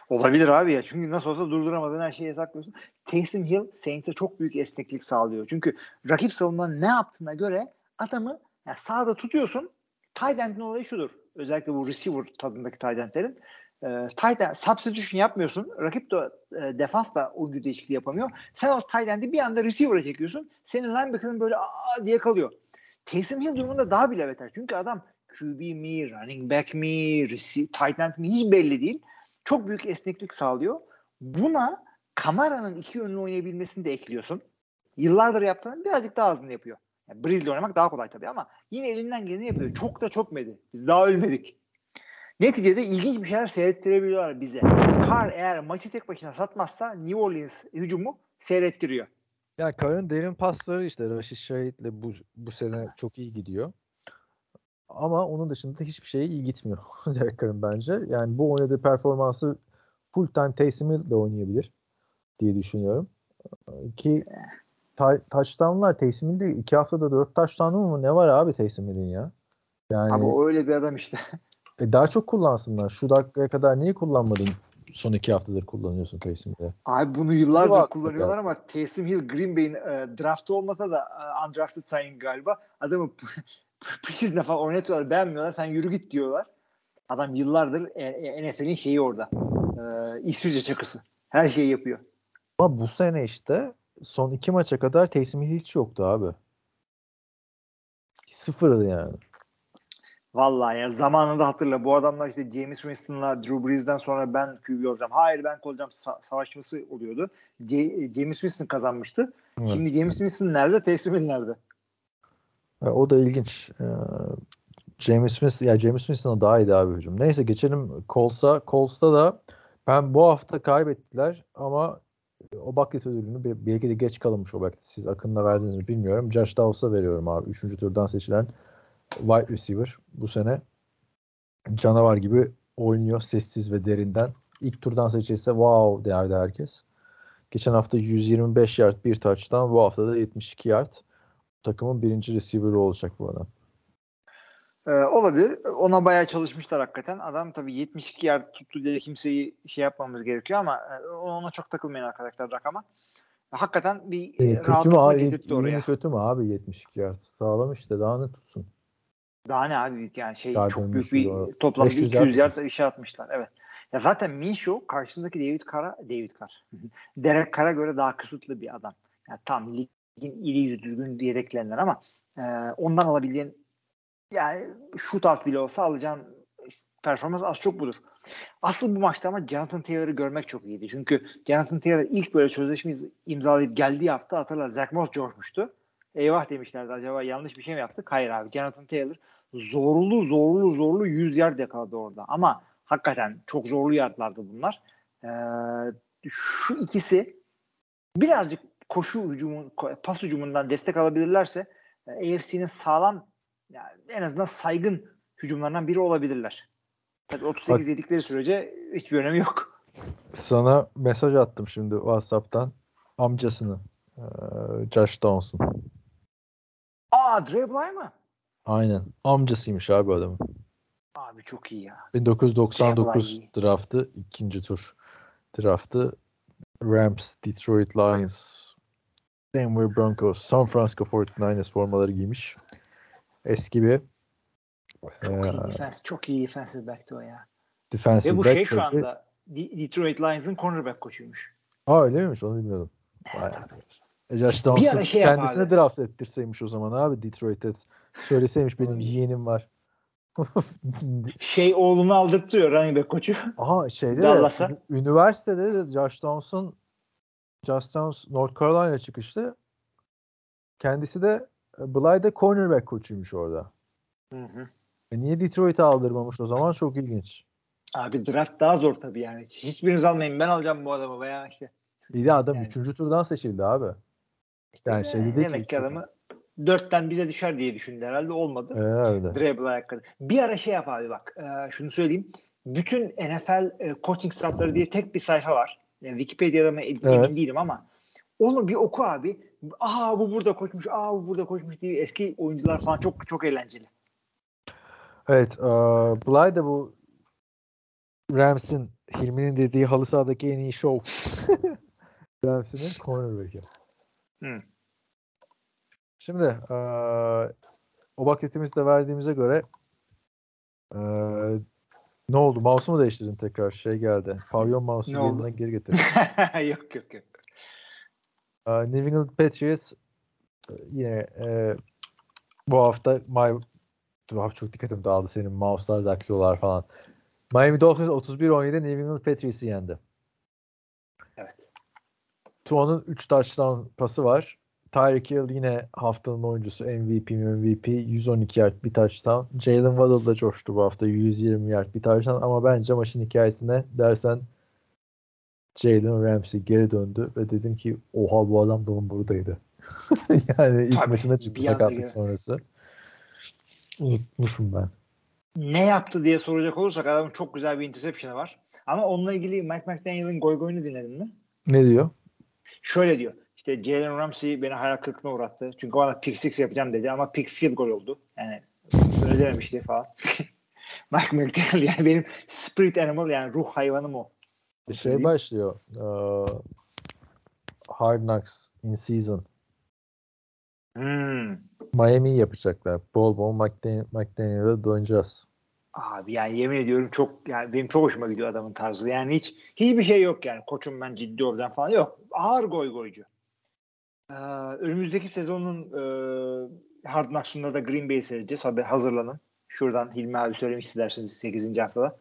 Olabilir abi ya. Çünkü nasıl olsa durduramadığın her şeyi yasaklıyorsun. Taysom Hill Saints'e çok büyük esneklik sağlıyor. Çünkü rakip savunmanın ne yaptığına göre adamı yani sağda tutuyorsun. Tight end'in olayı şudur. Özellikle bu receiver tadındaki tight end'lerin. E, tight end, substitution yapmıyorsun. Rakip de e, defans da oyuncu değişikliği yapamıyor. Sen o tight end'i bir anda receiver'a çekiyorsun. Senin linebacker'ın böyle aa diye kalıyor. Taysom Hill durumunda daha bile beter. Çünkü adam QB mi, running back mi, tight end mi hiç belli değil. Çok büyük esneklik sağlıyor. Buna kameranın iki yönlü oynayabilmesini de ekliyorsun. Yıllardır yaptığını birazcık daha azını yapıyor. Yani Breeze'le oynamak daha kolay tabii ama yine elinden geleni yapıyor. Çok da çok medi. Biz daha ölmedik. Neticede ilginç bir şeyler seyrettirebiliyorlar bize. Carr eğer maçı tek başına satmazsa New Orleans hücumu seyrettiriyor.
Ya Carr'ın derin pasları işte Rashid Şahit'le bu, bu sene çok iyi gidiyor. Ama onun dışında hiçbir şey iyi gitmiyor Derek Carr'ın bence. Yani bu oynadığı performansı full time Taysom Hill de oynayabilir diye düşünüyorum. Ki ta- touchdownlar Taysom iki haftada dört touchdown'u mu ne var abi Taysom ya?
Yani Abi o öyle bir adam işte.
e daha çok kullansınlar. Şu dakikaya kadar niye kullanmadın? Son iki haftadır kullanıyorsun Taysom Hill'i.
Abi bunu yıllardır kullanıyorlar ama Taysom Hill Green Bay'in e, draftı olmasa da e, undrafted sayın galiba. Adamı preseason'da falan oynatıyorlar. Beğenmiyorlar. Sen yürü git diyorlar. Adam yıllardır e, e, NFL'in şeyi orada. E, İsviçre çakısı. Her şeyi yapıyor.
Ama bu sene işte son iki maça kadar Taysom hiç yoktu abi. Sıfırdı yani.
Vallahi ya zamanında hatırla bu adamlar işte James Winston'la Drew Brees'den sonra ben QB olacağım. Hayır ben olacağım sa- savaşması oluyordu. C- James Winston kazanmıştı. Evet. Şimdi James Winston nerede? Hill nerede?
E, o da ilginç. Ee, James Smith ya James Smith'ın daha iyi abi hücum. Neyse geçelim Colts'a. Colts'ta da ben bu hafta kaybettiler ama o bucket ödülünü belki de geç kalınmış o bucket. Siz akınla verdiniz mi bilmiyorum. Josh Dawes'a veriyorum abi. Üçüncü turdan seçilen wide receiver bu sene canavar gibi oynuyor sessiz ve derinden. İlk turdan seçilse wow derdi herkes. Geçen hafta 125 yard bir touchdown. Bu hafta da 72 yard takımın birinci receiver'ı olacak bu adam.
Ee, olabilir. Ona bayağı çalışmışlar hakikaten. Adam tabii 72 yer tuttu diye kimseyi şey yapmamız gerekiyor ama e, ona çok takılmayın arkadaşlar rakama. Hakikaten bir
e, kötü mü abi? İyi mi kötü mü abi 72 yard? Sağlam işte daha ne tutsun?
Daha ne abi yani şey daha çok büyük bir doğru. toplam 200 yard işe atmışlar. Evet. Ya zaten Minshew karşısındaki David Carr'a David Carr. Derek Carr'a göre daha kısıtlı bir adam. Yani tam lig iri düzgün yedeklerinden ama e, ondan alabildiğin yani shootout bile olsa alacağın performans az çok budur. Asıl bu maçta ama Jonathan Taylor'ı görmek çok iyiydi. Çünkü Jonathan Taylor ilk böyle sözleşme imzalayıp geldiği hafta hatırlar Zach Moss coşmuştu. Eyvah demişlerdi acaba yanlış bir şey mi yaptık? Hayır abi Jonathan Taylor zorlu zorlu zorlu 100 yard yakaladı orada. Ama hakikaten çok zorlu yardlardı bunlar. Ee, şu ikisi birazcık koşu hücumun, pas hücumundan destek alabilirlerse e, AFC'nin sağlam yani en azından saygın hücumlarından biri olabilirler. Tabii 38 Bak, yedikleri sürece hiçbir önemi yok.
Sana mesaj attım şimdi WhatsApp'tan amcasını e, Josh Dawson.
Aa Dre Bly mı?
Aynen. Amcasıymış abi adamın.
Abi çok iyi ya.
1999
Şey
draftı ikinci tur draftı Rams, Detroit Lions, Denver Broncos, San Francisco 49ers formaları giymiş. Eski bir
Çok iyi
Ee,
defense. Çok iyi defensive back'ti o ya.
defensive
Ve bu
back.
şey şu anda De- Detroit Lions'ın cornerback koçuymuş.
Ha öyle miymiş onu bilmiyordum.
Evet.
E Josh
Bir ara
Downs'ı
şey
kendisine
abi.
draft ettirseymiş o zaman abi Detroit'e. Söyleseymiş benim yeğenim var.
Şey oğlunu aldırtıyor running back koçu.
Aha şeyde de
Dallas'a.
üniversitede de Josh Downs'un Josh Downs North Carolina çıkışlı. Kendisi de e, Blyde cornerback koçuymuş orada.
Hı hı.
E niye Detroit'e aldırmamış o zaman? Çok ilginç.
Abi draft daha zor tabii yani. Hiçbiriniz almayın ben alacağım bu adamı veya işte.
Bir de adam
Yani.
3. turdan seçildi abi. Yani şey dedi ki
Demek ki adamı dörtten bize düşer diye düşündü herhalde olmadı.
Herhalde.
Dribble ayakkabı. Bir ara şey yap abi bak. e, şunu söyleyeyim. Bütün NFL e, coaching staffları diye tek bir sayfa var. Yani Wikipedia'da mı emin
Evet.
değilim ama onu bir oku abi. Aa bu burada koşmuş, aa bu burada koşmuş diye eski oyuncular falan çok çok eğlenceli.
Evet. E, Blyde de bu Rams'in Hilmi'nin dediği halı sahadaki en iyi show. Rams'in cornerback'i.
Hı.
Şimdi e, o bakletimizi de verdiğimize göre e, ne oldu? Mouse'u mu değiştirdin tekrar? Şey geldi. Pavyon mouse'u yerine geri getir.
yok yok yok.
E, New England Patriots e, yine e, bu hafta my Dur abi çok dikkatim dağıldı senin mouse'lar daklıyorlar falan. Miami Dolphins 31-17 New England Patriots'ı yendi.
Evet.
Tuan'ın 3 touchdown pası var. Tyreek Hill yine haftanın oyuncusu MVP MVP 112 yard bir touchdown. Jalen Waddle da coştu bu hafta 120 yard bir touchdown ama bence maçın hikayesine dersen Jalen Ramsey geri döndü ve dedim ki oha bu adam da buradaydı. yani ilk
Tabii,
maçına çıktı sakatlık sonrası. Unutmuşum ben.
Ne yaptı diye soracak olursak adamın çok güzel bir interception'ı var. Ama onunla ilgili Mike McDaniel'in goy goyunu dinledin mi?
Ne diyor?
Şöyle diyor. İşte Jalen Ramsey beni hayal kırıklığına uğrattı. Çünkü bana pick six yapacağım dedi ama pick field goal oldu. Yani öyle dememişti falan. Mike McDaniel yani benim spirit animal yani ruh hayvanım o.
Şey başlıyor. eee, Hard Knocks in season.
Hmm.
Miami yapacaklar. Bol bol McDaniel, McDaniel'a döneceğiz.
Abi yani yemin ediyorum çok yani benim çok hoşuma gidiyor adamın tarzı. Yani hiç hiçbir şey yok yani. Koçum ben ciddi olacağım falan yok. Ağır goy goycu. Ee, önümüzdeki sezonun e, Hard Knocks'unda da Green Bay'i seyredeceğiz. Abi hazırlanın. Şuradan Hilmi abi söylemiş isterseniz 8. haftada.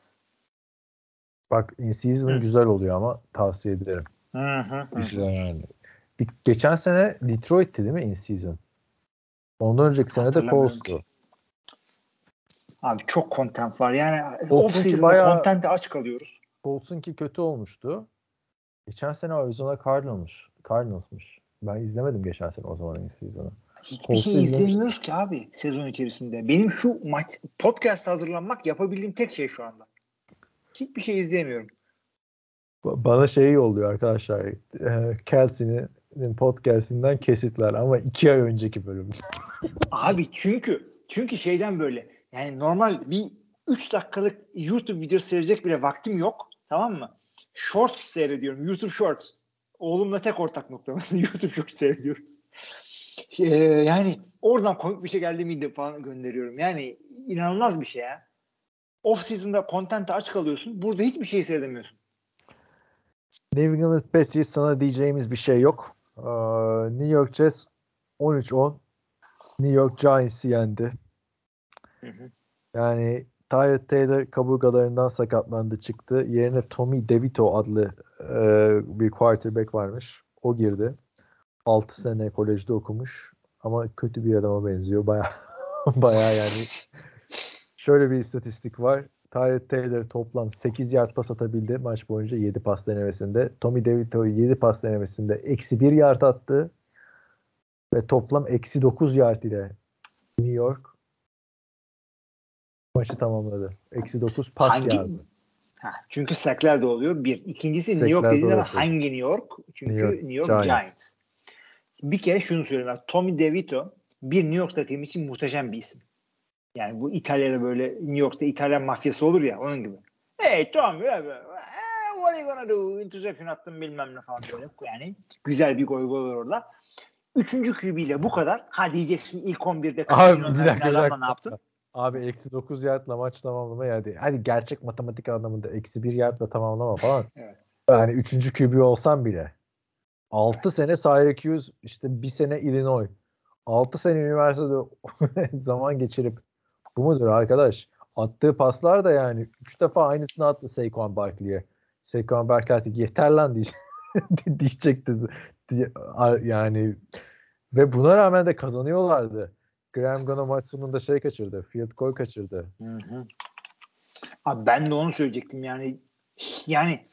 Bak in season
Hı.
güzel oluyor ama tavsiye ederim.
Hı hı hı.
Güzel yani. Bir- geçen sene Detroit'ti değil mi in season? Ondan önceki sene de Colts'tu.
ki. Abi çok content var. Yani off season'da content'e aç kalıyoruz.
Colts'unki kötü olmuştu. Geçen sene Arizona Cardinals, Cardinals'mış. Ben izlemedim geçen sene o zaman in season'ı.
Hiçbir
Colts'u
şey izlemiyoruz ki abi sezon içerisinde. Benim şu maç podcast hazırlanmak yapabildiğim tek şey şu anda. Hiçbir şey izleyemiyorum.
Ba- Bana şey yolluyor arkadaşlar. E, Kelsey'nin podcast'inden kesitler ama iki ay önceki bölüm.
Abi çünkü çünkü şeyden böyle yani normal bir 3 dakikalık YouTube videosu seyredecek bile vaktim yok. Tamam mı? Shorts seyrediyorum. YouTube Shorts. Oğlumla tek ortak noktamız. YouTube Shorts seyrediyorum. Ee, yani oradan komik bir şey geldi miydi falan gönderiyorum. Yani inanılmaz bir şey ya. Off season'da content'e aç kalıyorsun. Burada hiçbir şey seyredemiyorsun.
New England Patriots sana diyeceğimiz bir şey yok. Ee, New York Jets 13-10 New York Giants'i yendi.
Hı hı.
Yani Tyrod Taylor kaburgalarından sakatlandı çıktı. Yerine Tommy DeVito adlı e, bir quarterback varmış. O girdi. 6 sene kolejde okumuş. Ama kötü bir adama benziyor. Baya baya yani şöyle bir istatistik var. Tyrod Taylor toplam 8 yard pas atabildi maç boyunca 7 pas denemesinde. Tommy DeVito 7 pas denemesinde eksi 1 yard attı. Ve toplam eksi 9 yard ile New York maçı tamamladı. Eksi 9 pas
Hangi-
yardı.
Ha, çünkü sackler de oluyor. Bir. İkincisi New York dediğin
oluyor.
hangi New York? Çünkü
New York
New York,
Giants.
Giants. Bir kere şunu söyleyeyim. Tommy DeVito bir New York takımı için muhteşem bir isim. Yani bu İtalya'da böyle New York'ta İtalyan mafyası olur ya onun gibi. Hey Tom what are you gonna do? Interception attım bilmem ne falan böyle. Yani güzel bir gol gol olur orada. Üçüncü ile bu kadar. Ha diyeceksin ilk 11'de
Abi bir dakika bir dakika.
ne yaptın?
Abi eksi 9 yardla maç tamamlama yani. Hadi gerçek matematik anlamında eksi 1 yardla tamamlama falan.
Evet.
Yani 3. QB olsam bile. 6 sene Syracuse işte bir sene Illinois. 6 sene üniversitede zaman geçirip bu mudur arkadaş? Attığı paslar da yani 3 defa aynısını attı Saquon Barkley'e. Saquon Barkley artık yeter lan diyecek, diyecekti. Diye- Yani ve buna rağmen de kazanıyorlardı. Graham Gano maç sonunda şey kaçırdı. Field goal kaçırdı.
Hı hı. Abi ben de onu söyleyecektim yani. Yani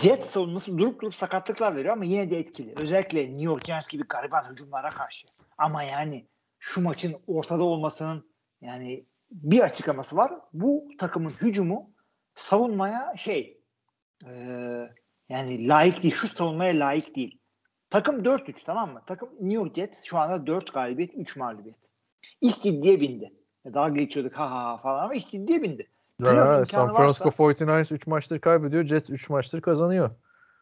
Jet savunması durup durup sakatlıklar veriyor ama yine de etkili. Özellikle New York Giants gibi gariban hücumlara karşı. Ama yani şu maçın ortada olmasının yani bir açıklaması var. Bu takımın hücumu savunmaya şey e, yani layık değil. Şu savunmaya layık değil. Takım 4-3 tamam mı? Takım New York Jets şu anda 4 galibiyet 3 mağlubiyet. İş ciddiye bindi. Dalga geçiyorduk ha ha ha falan ama iş ciddiye bindi. İmkanı
San Francisco
varsa-
49ers 3 maçtır kaybediyor. Jets 3 maçtır kazanıyor.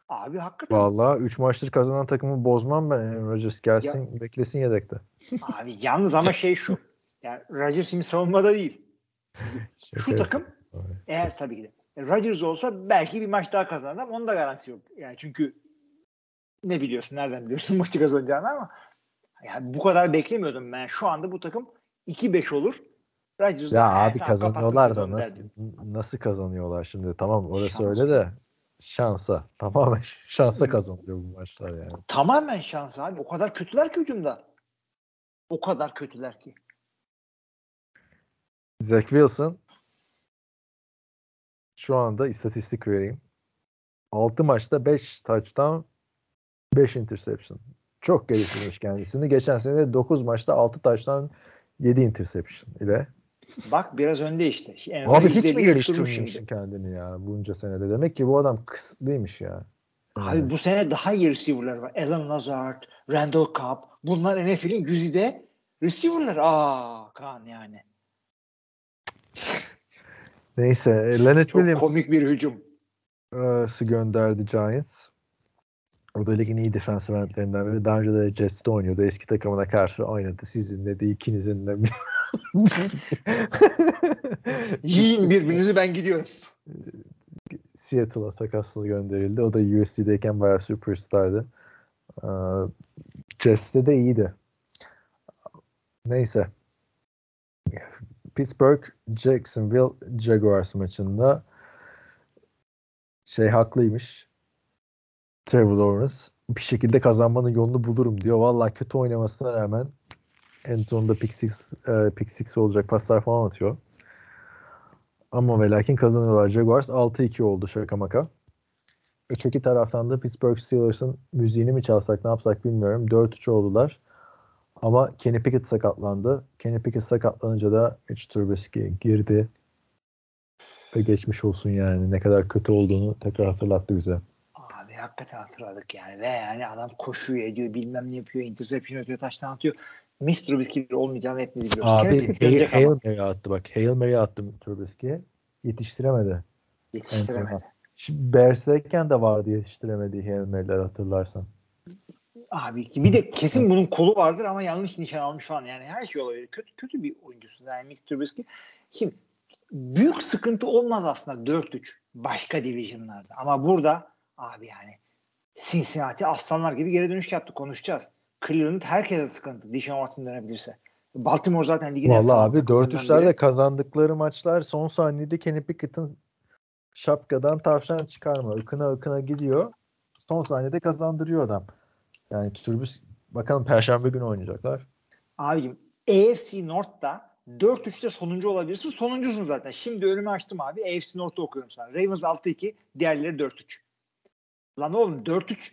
Abi hakikaten.
Vallahi 3 maçtır kazanan takımı bozmam ben. Aaron Rodgers gelsin beklesin yedekte.
Abi yalnız ama şey şu. Yani Rodgers şimdi savunmada değil. Şu takım eğer tabii ki de Rodgers olsa belki bir maç daha kazanır onun da garantisi yok. Yani çünkü ne biliyorsun nereden biliyorsun maçı kazanacağını ama yani bu kadar beklemiyordum ben. Şu anda bu takım 2-5 olur. Rodgers
Ya
da, "He,
abi kazanıyorlar da
sezonu"
nasıl nasıl kazanıyorlar şimdi? Tamam orası
Şans.
öyle de şansa. Tamamen şansa kazanılıyor bu maçlar yani.
Tamamen şans abi. O kadar kötüler ki hücumda. O kadar kötüler ki.
Zach Wilson şu anda istatistik vereyim. 6 maçta 5 touchdown 5 interception. Çok geliştirmiş kendisini. Geçen sene 9 maçta 6 touchdown 7 interception ile.
Bak biraz önde işte. En
Abi hiç mi
%50 tutturmuş
geliştirmemiş kendini ya bunca senede? Demek ki bu adam kısıtlıymış ya.
Abi bu sene daha iyi receiver'lar var. Alan Lazard, Randall Cobb. Bunlar NFL'in güzide receiver'lar. Aa Kaan yani.
Neyse e, Leonard
Çok
Williams
komik bir hücum.
Gönderdi Giants. O da ligin iyi defensive endlerinden biri. Daha önce de Jets'te oynuyordu. Eski takımına karşı oynadı. Sizinle de ikinizin de.
Yiyin birbirinizi ben gidiyorum.
Seattle'a takaslı gönderildi. O da USC'deyken bayağı superstardı. Ee, Jets'te de iyiydi. Neyse. Pittsburgh Jacksonville Jaguars maçında şey haklıymış. Trevor Lawrence bir şekilde kazanmanın yolunu bulurum diyor. Vallahi kötü oynamasına rağmen en sonunda pick six, e, pick six olacak paslar falan atıyor. Ama ve lakin kazanıyorlar. Jaguars 6-2 oldu şaka maka. Öteki taraftan da Pittsburgh Steelers'ın müziğini mi çalsak ne yapsak bilmiyorum. 4-3 oldular. Ama Kenny Pickett sakatlandı. Kenny Pickett sakatlanınca da Mitch Trubisky girdi. Ve geçmiş olsun yani. Ne kadar kötü olduğunu tekrar hatırlattı bize.
Abi hakikaten hatırladık yani. Ve yani adam koşuyor ediyor bilmem ne yapıyor. Interception atıyor taştan atıyor. Mr. Trubisky olmayacağını hepimiz biliyoruz.
Abi Hail, Hail Mary attı bak. Hail Mary attı Trubisky'ye. Yetiştiremedi.
yetiştiremedi.
Şimdi Bears'teyken de vardı yetiştiremediği Hail Mary'ler hatırlarsan.
Abi bir de kesin bunun kolu vardır ama yanlış nişan almış falan. Yani her şey olabilir. Kötü, kötü bir oyuncusun yani Mitch Trubisky. Şimdi büyük sıkıntı olmaz aslında 4-3 başka divisionlarda. Ama burada abi yani Cincinnati aslanlar gibi geri dönüş yaptı. Konuşacağız. Cleveland herkese sıkıntı. Dishon Watson dönebilirse. Baltimore zaten ligin
Vallahi abi
takımlarından
4-3'lerde
biri.
kazandıkları maçlar son saniyede Kenny Pickett'ın şapkadan tavşan çıkarma. Ikına ıkına gidiyor. Son saniyede kazandırıyor adam. Yani Turbus bakalım perşembe günü oynayacaklar.
Abicim AFC North'ta 4-3'te sonuncu olabilirsin. Sonuncusun zaten. Şimdi önümü açtım abi. AFC North'ta okuyorum sana. Ravens 6-2, diğerleri 4-3. Lan oğlum 4-3.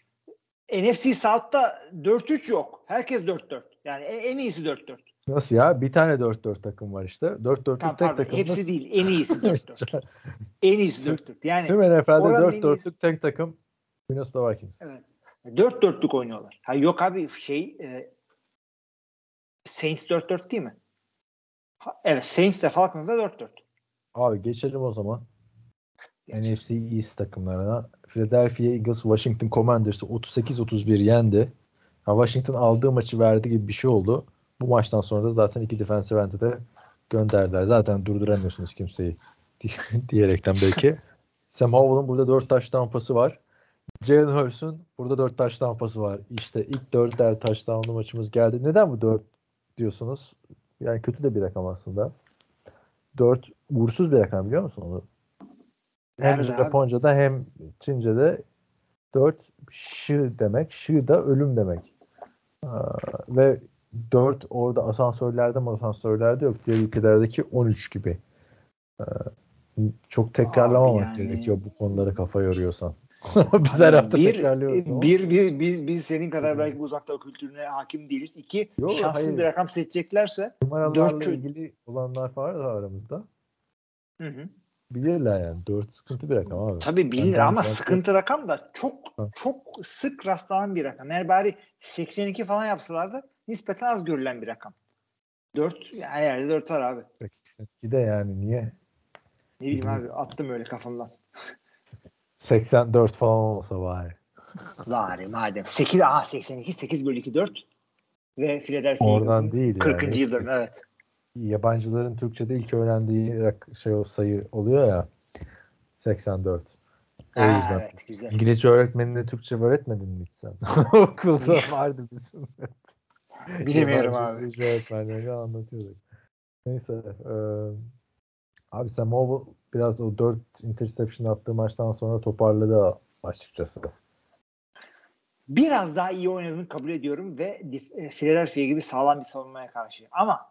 NFC South'ta 4-3 yok. Herkes 4-4. Yani en, en iyisi 4-4.
Nasıl ya? Bir tane 4-4 takım var işte. 4-4'lük
Tamam
tek
pardon.
takım.
Hepsi
nasıl-
değil. En iyisi 4-4. en iyisi 4-4. Yani
Tüm NFL'de
oranın en
4-4'lük tek takım Minnesota Vikings.
Evet. 4-4'lük oynuyorlar. Ha yok abi şey e, Saints 4-4 değil mi? Ha, Evet Saints de Falcons'da 4-4.
Abi geçelim o zaman. NFC East takımlarına. Philadelphia Eagles Washington Commanders'ı 38-31 yendi. Ha, Washington aldığı maçı verdi gibi bir şey oldu. Bu maçtan sonra da zaten iki defensive end'i de gönderdiler. Zaten durduramıyorsunuz kimseyi diye- diyerekten belki. Sam Howell'ın burada 4 taş tampası var. Jalen Hurts'un burada 4 taş tampası var. İşte ilk 4'er taş tamplı maçımız geldi. Neden bu 4 diyorsunuz? Yani kötü de bir rakam aslında. 4 uğursuz bir rakam biliyor musun onu? Hem
Nerede abi?
Japonca'da hem Çince'de 4 şi demek. Şi da ölüm demek. Aa, ve 4 orada asansörlerde mi asansörlerde yok. Diğer ülkelerdeki 13 gibi. Aa, çok tekrarlamamak
yani-
gerekiyor bu konulara kafa yoruyorsan. Biz her hafta
bir,
tekrarlıyoruz.
bir, bir, biz, biz senin kadar belki bu uzakta kültürüne hakim değiliz. İki,
Yok,
şanssız
hayır.
bir rakam seçeceklerse
numaralarla
dört
ilgili olanlar var da aramızda.
hı hı.
Bilirler yani. 4 sıkıntı bir rakam abi.
Tabii bilir
Benden
ama sıkıntı rakam da çok
Ha.
çok sık rastlanan bir rakam. Eğer bari 82 falan yapsalardı nispeten az görülen bir rakam. 4 her yerde 4 var abi.
82 de yani niye?
Ne bileyim abi attım öyle kafamdan.
84 falan olsa bari.
Bari madem. 8 aha 82 8 bölü 2 4 ve Philadelphia
Oradan değil
40.
yani.
yılların evet.
Yabancıların Türkçe'de ilk öğrendiği şey o sayı oluyor ya 84. O
Ha,
yüzden.
evet güzel.
İngilizce öğretmenine Türkçe öğretmedin mi hiç sen? Okulda vardı bizim.
Bilemiyorum
Yabancı
abi.
İngilizce öğretmenlerine anlatıyorduk. Neyse. E, abi Sam Howell biraz o 4 interception attığı maçtan sonra toparladı açıkçası.
Biraz daha iyi oynadığını kabul ediyorum ve e, Philadelphia gibi sağlam bir savunmaya karşı. Ama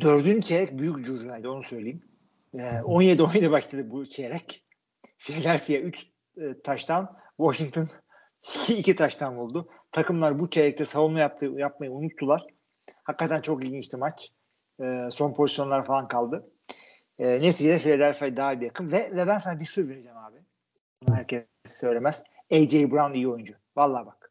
dördüncü çeyrek büyük curcunaydı onu söyleyeyim. E, 17-17 başladı bu çeyrek. Philadelphia 3 e, taştan, Washington 2 taştan oldu. Takımlar bu çeyrekte savunma yaptı, yapmayı unuttular. Hakikaten çok ilginçti maç. E, son pozisyonlar falan kaldı. E, neticede Philadelphia daha bir yakın ve, ve ben sana bir sır vereceğim abi. Bunu herkes söylemez. AJ Brown iyi oyuncu. Vallahi bak.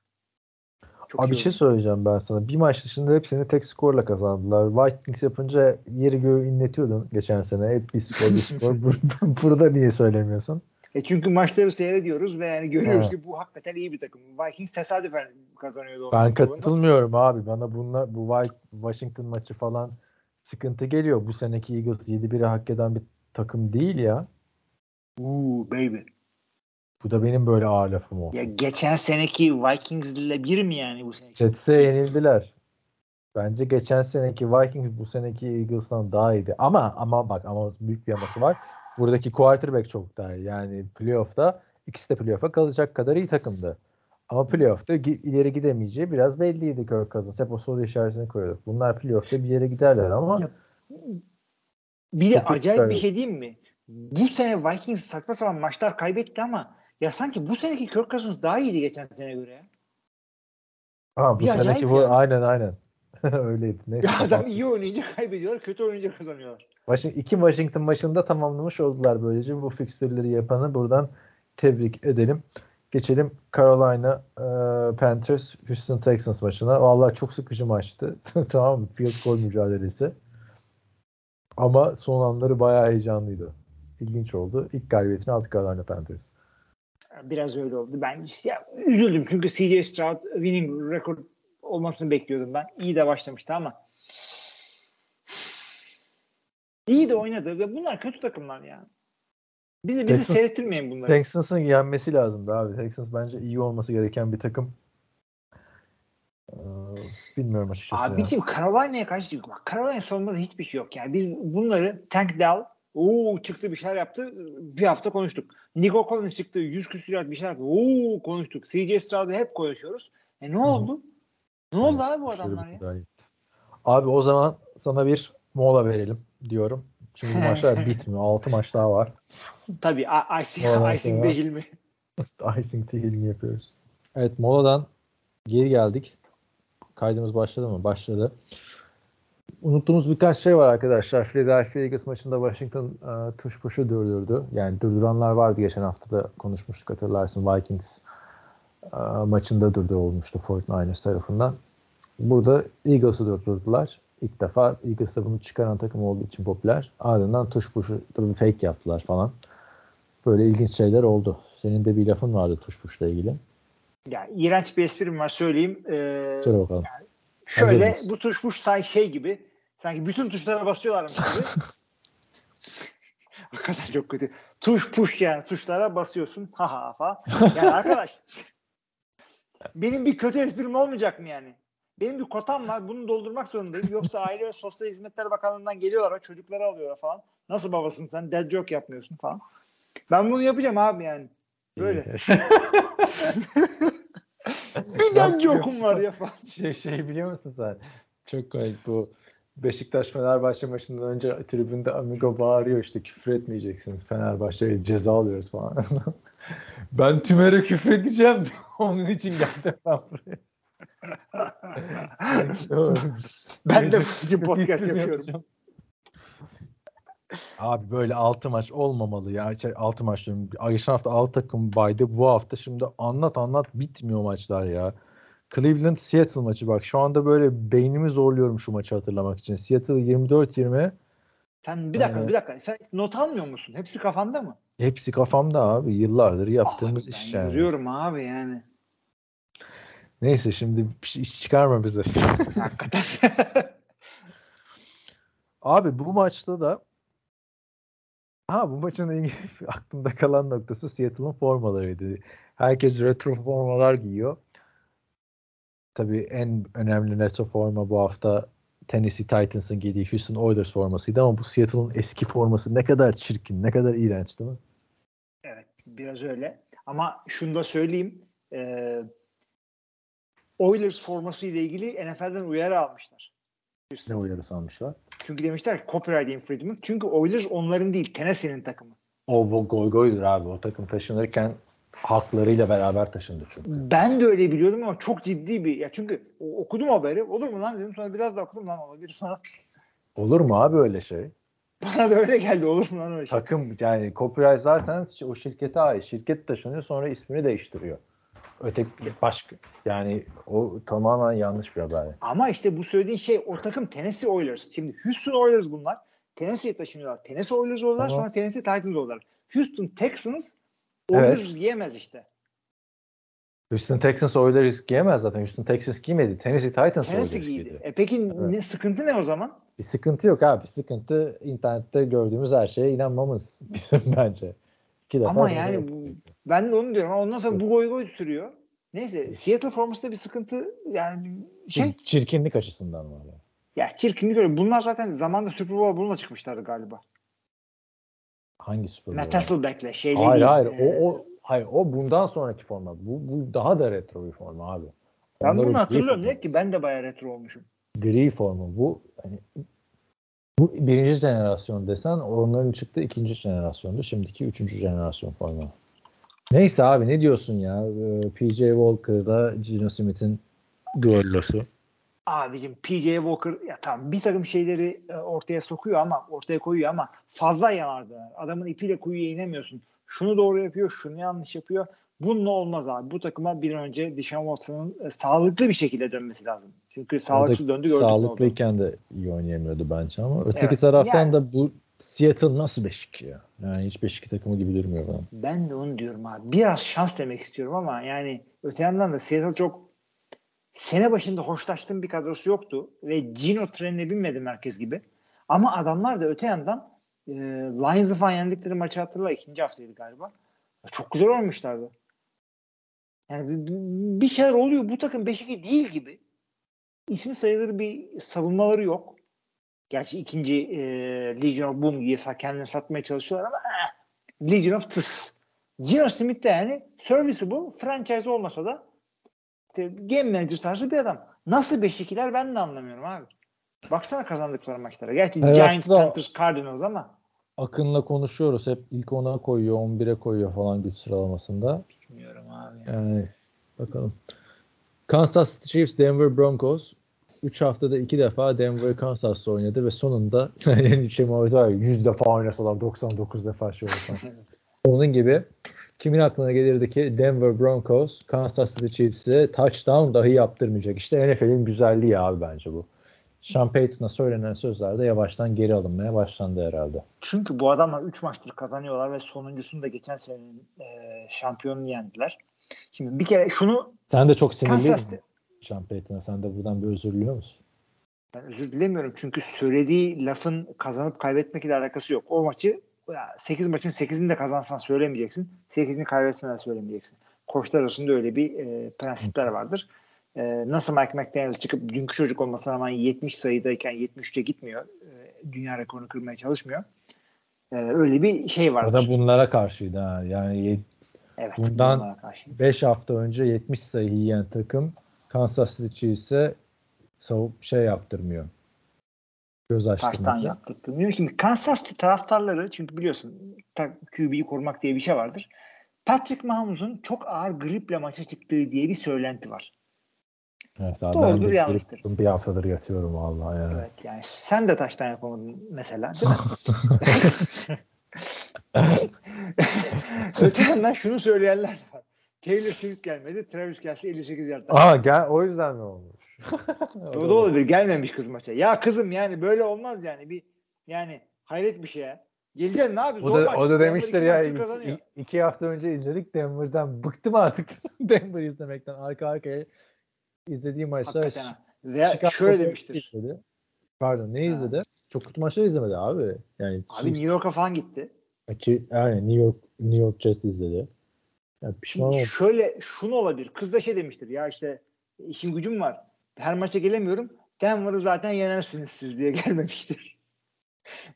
Çok
Abi bir şey söyleyeceğim ben sana. Bir maç dışında hepsini tek skorla kazandılar. Vikings yapınca yeri göğü inletiyordun geçen sene. Hep bir skor bir skor. burada, burada niye söylemiyorsun?
E çünkü maçları seyrediyoruz ve yani görüyoruz
Ha.
ki bu hakikaten iyi bir takım. Vikings tesadüfen kazanıyordu.
Ben katılmıyorum abi. Bana bunlar bu Washington maçı falan sıkıntı geliyor. Bu seneki Eagles 7-1'i hak eden bir takım değil ya.
Uuu baby.
Bu da benim böyle ağır lafım o.
Ya geçen seneki Vikings ile bir mi yani bu seneki?
Jets'e yenildiler. Bence geçen seneki Vikings bu seneki Eagles'tan daha iyiydi. Ama ama bak ama büyük bir aması var. Buradaki quarterback çok daha iyi. Yani playoff'ta ikisi de playoff'a kalacak kadar iyi takımdı. Ama playoff'ta ileri gidemeyeceği biraz belliydi Kirk Cousins. Hep o soru işaretini koyuyorduk. Bunlar playoff'ta bir yere giderler ama
Ya, Bir de acayip bir şey diyeyim mi? Bu sene Vikings saçma sapan maçlar kaybetti ama ya sanki bu seneki Kirk Cousins daha iyiydi geçen sene göre ya.
ha, bu
Bir
seneki bu
yani.
aynen aynen. Öyleydi. Neyse,
Ya adam iyi oynayınca kaybediyorlar, kötü oynayınca kazanıyorlar.
Washington, iki Washington maçında tamamlamış oldular böylece. Bu fikstürleri yapanı buradan tebrik edelim. Geçelim Carolina e, Panthers Houston Texans maçına. Vallahi çok sıkıcı maçtı. tamam mı? Field goal mücadelesi. Ama son anları bayağı heyecanlıydı. İlginç oldu. İlk galibiyetini aldı Carolina Panthers.
Biraz öyle oldu. Ben ya, üzüldüm çünkü CJ Stroud winning record olmasını bekliyordum ben. İyi de başlamıştı ama iyi de oynadı ve bunlar kötü takımlar ya. Bizi bizi
Texans-
seyrettirmeyin bunları.
Texans'ın yenmesi lazımdı abi. Texans bence iyi olması gereken bir takım. Ee, bilmiyorum açıkçası. ya.
Abiciğim Carolina'ya karşı bak Carolina savunmada hiçbir şey yok. Yani biz bunları Tank Dell Oo çıktı bir şeyler yaptı. Bir hafta konuştuk. Nico Collins çıktı. Yüz küsur yard bir şeyler yaptı. Oo konuştuk. CJ Stroud'u hep konuşuyoruz. E ne oldu? Ne oldu abi bu adamlar ya?
Abi o zaman sana bir mola verelim diyorum. Çünkü bu maçlar bitmiyor. 6 maç daha var.
Tabii icing, icing değil mi?
Icing Tail'ini yapıyoruz. Evet moladan geri geldik. Kaydımız başladı mı? Başladı. Unuttuğumuz birkaç şey var arkadaşlar. Philadelphia Eagles maçında Washington e, tuş puşu durdurdu. Yani durduranlar vardı geçen hafta da konuşmuştuk hatırlarsın. Vikings e, maçında durdu olmuştu 49ers tarafından. Burada Eagles'ı durdurdular. İlk defa Eagles'ta bunu çıkaran takım olduğu için popüler. Ardından tuş puşu fake yaptılar falan. Böyle ilginç şeyler oldu. Senin de bir lafın vardı tuş puşla ilgili.
Ya iğrenç bir esprim var söyleyeyim. Ee,
Söyle bakalım.
şöyle
mısın?
bu tuş puş sanki şey gibi. Sanki bütün tuşlara basıyorlarmış gibi. Hakikaten çok kötü. Tuş push yani tuşlara basıyorsun. Ha ha falan. Yani arkadaş benim bir kötü esprim olmayacak mı yani? Benim bir kotam var. Bunu doldurmak zorundayım. Yoksa Aile ve Sosyal Hizmetler Bakanlığı'ndan geliyorlar. Çocukları alıyorlar falan. Nasıl babasın sen? Dead joke yapmıyorsun falan. Ben bunu yapacağım abi yani. Böyle. bir dead joke'um var ya falan.
şey, şey biliyor musun sen? Çok komik bu Beşiktaş Fenerbahçe maçından önce tribünde Amigo bağırıyor işte küfür etmeyeceksiniz. Fenerbahçe'ye ceza alıyoruz falan. ben Tümer'e küfür edeceğim. Onun için geldim ben buraya.
Ben de
Gece
bu podcast yapıyorum.
Abi böyle 6 maç olmamalı ya. Şey, 6 maç diyorum. Geçen hafta 6 takım baydı. Bu hafta şimdi anlat anlat bitmiyor maçlar ya. Cleveland Seattle maçı bak. Şu anda böyle beynimi zorluyorum şu maçı hatırlamak için. Seattle 24-20.
Sen bir dakika
Ee,
bir dakika. Sen not almıyor musun? Hepsi kafanda mı?
Hepsi kafamda abi. Yıllardır yaptığımız
Abi
iş
ben
yani.
yazıyorum abi yani.
Neyse şimdi bir şey- iş çıkarma bize.
Hakikaten.
Abi bu maçta da ha bu maçın en aklımda kalan noktası Seattle'ın formalarıydı. Herkes retro formalar giyiyor. Tabii en önemli retro forma bu hafta Tennessee Titans'ın giydiği Houston Oilers formasıydı ama bu Seattle'ın eski forması ne kadar çirkin, ne kadar iğrenç değil mi?
evet biraz öyle. Ama şunu da söyleyeyim. Ee, Oilers forması ile ilgili NFL'den uyarı almışlar.
Ne uyarısı almışlar?
Çünkü demişler copyright infringement. Çünkü Oilers onların değil Tennessee'nin takımı.
O bu goy goydur abi. O takım taşınırken haklarıyla beraber taşındı çünkü.
Ben de öyle biliyordum ama çok ciddi bir ya çünkü okudum haberi. Olur mu lan dedim sonra biraz da okudum lan olabilir sonra
Olur mu abi öyle şey?
bana da öyle geldi olur mu lan öyle şey.
Takım yani copyright zaten o şirkete ait. Şirket taşınıyor sonra ismini değiştiriyor. Öteki başka yani o tamamen yanlış bir haber.
Ama işte bu söylediğin şey o takım Tennessee Oilers. Şimdi Houston Oilers bunlar. Tennessee'ye taşınıyorlar. Tennessee Oilers oldular
Tamam.
sonra Tennessee Titans oldular. Houston Texans
Evet.
Oilers giyemez işte.
Houston Texans Oilers giyemez zaten. Houston Texans giymedi. Tennessee Titans
Tennessee
Oilers
giydi. E peki
Evet.
ne sıkıntı ne o zaman?
Bir sıkıntı yok abi. Sıkıntı internette gördüğümüz her şeye inanmamız bizim bence. İki defa
Ama
bunu
yani bu, ben de onu diyorum. Ondan sonra bu goy goy sürüyor. Neyse Seattle formasında bir sıkıntı yani şey
Çir- çirkinlik açısından var. yani.
ya çirkinlik öyle. Bunlar zaten zamanında Super Bowl bununla çıkmışlardı galiba.
Hangi Super Bowl?
Hasselbeck'le şeyle
Hayır
değil.
hayır.
Ee,
O, o, hayır o bundan sonraki forma. Bu, bu daha da retro bir forma abi.
ben
Onlar o
bunu hatırlıyorum. Ne ki ben de bayağı retro olmuşum.
Gri formu. Bu hani bu birinci jenerasyon desen onların çıktığı ikinci jenerasyondu. Şimdiki üçüncü jenerasyon forma. Neyse abi ne diyorsun ya? Ee, PJ Walker'da Gino Smith'in duellosu.
Abicim PJ Walker ya tamam bir takım şeyleri e, ortaya sokuyor ama ortaya koyuyor ama fazla yanardı. Adamın ipiyle kuyuya inemiyorsun. Şunu doğru yapıyor, şunu yanlış yapıyor. Bununla olmaz abi. Bu takıma bir önce Deshaun Watson'ın e, sağlıklı bir şekilde dönmesi lazım. Çünkü sağlıksız döndü gördük.
Sağlıklıyken de iyi oynayamıyordu bence ama öteki
Evet,
taraftan
yani-
da bu Seattle nasıl beşik ya? Yani hiç beşik takımı gibi durmuyor bana.
Ben de onu diyorum abi. Biraz şans demek istiyorum ama yani öte yandan da Seattle çok sene başında hoşlaştığım bir kadrosu yoktu ve Gino trenine binmedi merkez gibi. Ama adamlar da öte yandan e, Lions'ı falan yendikleri maçı hatırla ikinci haftaydı galiba. Çok güzel oynamışlardı. Yani bir- şeyler oluyor. Bu takım Beşiktaş değil gibi. İsmi sayılır bir savunmaları yok. Gerçi ikinci e, Legion of Boom diye kendini satmaya çalışıyorlar ama eh, Legion of Tıs. Gino Smith de yani serviceable franchise olmasa da işte game manager tarzı bir adam. Nasıl beşikiler ben de anlamıyorum abi. Baksana kazandıkları maçlara. Gerçi
Her
Giants, Panthers, Cardinals ama
Akın'la konuşuyoruz. Hep ilk 10'a koyuyor, 11'e koyuyor falan güç sıralamasında.
bilmiyorum abi.
Yani bakalım. Kansas City Chiefs, Denver Broncos. 3 haftada 2 defa Denver Kansas'la oynadı ve sonunda yani şey muhabbeti var ya 100 defa oynasalar 99 defa şey olsa. Onun gibi kimin aklına gelirdi ki Denver Broncos Kansas City Chiefs'e touchdown dahi yaptırmayacak. İşte NFL'in güzelliği abi bence bu. Sean Payton'a söylenen sözler de yavaştan geri alınmaya başlandı herhalde.
Çünkü bu adamlar 3 maçtır kazanıyorlar ve sonuncusunu da geçen senenin e, şampiyonunu yendiler. Şimdi bir kere şunu
Sen de çok sinirliydin
Kansas
Sean Payton'a. Sen de buradan bir özür diliyor musun?
ben özür dilemiyorum çünkü söylediği lafın kazanıp kaybetmekle alakası yok. O maçı 8 maçın 8'ini de kazansan söylemeyeceksin. 8'ini kaybetsen de söylemeyeceksin. Koçlar arasında öyle bir e, prensipler vardır. E, nasıl Mike McDaniel çıkıp dünkü çocuk olmasına rağmen 70 sayıdayken 73'e gitmiyor. E, dünya rekorunu kırmaya çalışmıyor. E, öyle bir şey var.
O da bunlara karşıydı ha. Yani
evet,
bundan-
bunlara karşı.
5 hafta önce 70 sayı yiyen takım Kansas City sav- şey yaptırmıyor. Göz
Taştan
açtırmıyor.
yaptık. Bilmiyorum. Şimdi Kansas City taraftarları çünkü biliyorsun QB'yi korumak diye bir şey vardır. Patrick Mahomes'un çok ağır griple maça çıktığı diye bir söylenti var.
Evet abi,
Doğrudur,
ben
yanlıştır.
bir haftadır yatıyorum vallahi yani.
Evet yani sen de taştan yapamadın mesela değil mi? Öte yandan şunu söyleyenler var. Taylor Swift gelmedi. Travis Kelsey 58 yard.
Aa gel o yüzden mi olmuş?
O da olabilir. Gelmemiş kız maça. Ya kızım yani böyle olmaz yani. Bir yani hayret bir şey ya. Geleceksin ne abi?
O da,
maç.
o da demiştir ya iki, iki hafta önce izledik Denver'dan. Bıktım artık Denver izlemekten. Arka arkaya izlediğim maçlar.
Hakikaten şöyle demiştir.
izledi. Pardon ne
Ha.
izledi? Çok kötü maçlar izlemedi abi. Yani
Abi New York'a falan gitti.
Ki, yani New York New York Jets izledi. Yani pişman
Şimdi
oldum.
şöyle şunu olabilir. Kız da şey demiştir. Ya işte işim gücüm var. Her maça gelemiyorum. Denver'ı zaten yenersiniz siz diye gelmemiştir.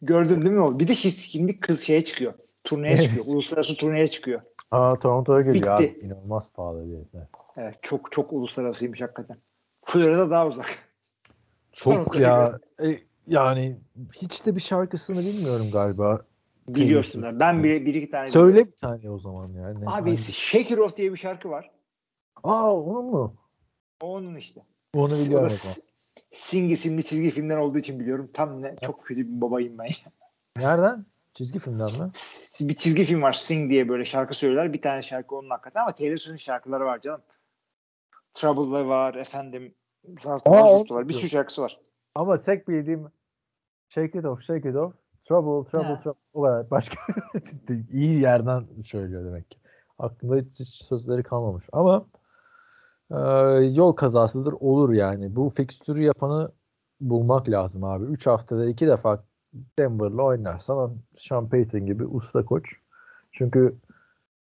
Gördün değil mi o? Bir de şi- şimdi kız şeye çıkıyor. Turneye çıkıyor. Uluslararası turneye çıkıyor.
Aa Toronto'ya geliyor
Bitti.
abi. İnanılmaz pahalı biletler.
Evet çok çok uluslararasıymış hakikaten. Florida daha uzak.
Çok
Toronto'ya
ya e, yani hiç de bir şarkısını bilmiyorum galiba.
Biliyorsun. Ben bir, bir iki tane
Söyle
biliyorum.
bir tane o zaman yani.
Abi
Hangi-
Shake It Off diye bir şarkı var.
Aa onun mu?
O onun işte.
Onu biliyorum
Sing isimli çizgi filmden olduğu için biliyorum. Tam ne çok kötü bir babayım ben.
Nereden? Çizgi filmden mi?
bir çizgi film var Sing diye böyle şarkı söyler. Bir tane şarkı onun hakikaten ama Taylor Swift'in şarkıları var canım. Trouble'da var efendim.
Onu
var. Bir sürü şarkısı var.
Ama tek bildiğim Shake It Off, Shake It Off, Trouble, Trouble,
Ha.
Trouble. O kadar. Başka iyi yerden söylüyor demek ki. Aklımda hiç, hiç sözleri kalmamış. Ama e, yol kazasıdır olur yani. Bu fikstürü yapanı bulmak lazım abi. 3 haftada 2 defa Denver'la oynarsan Sean Payton gibi usta koç. Çünkü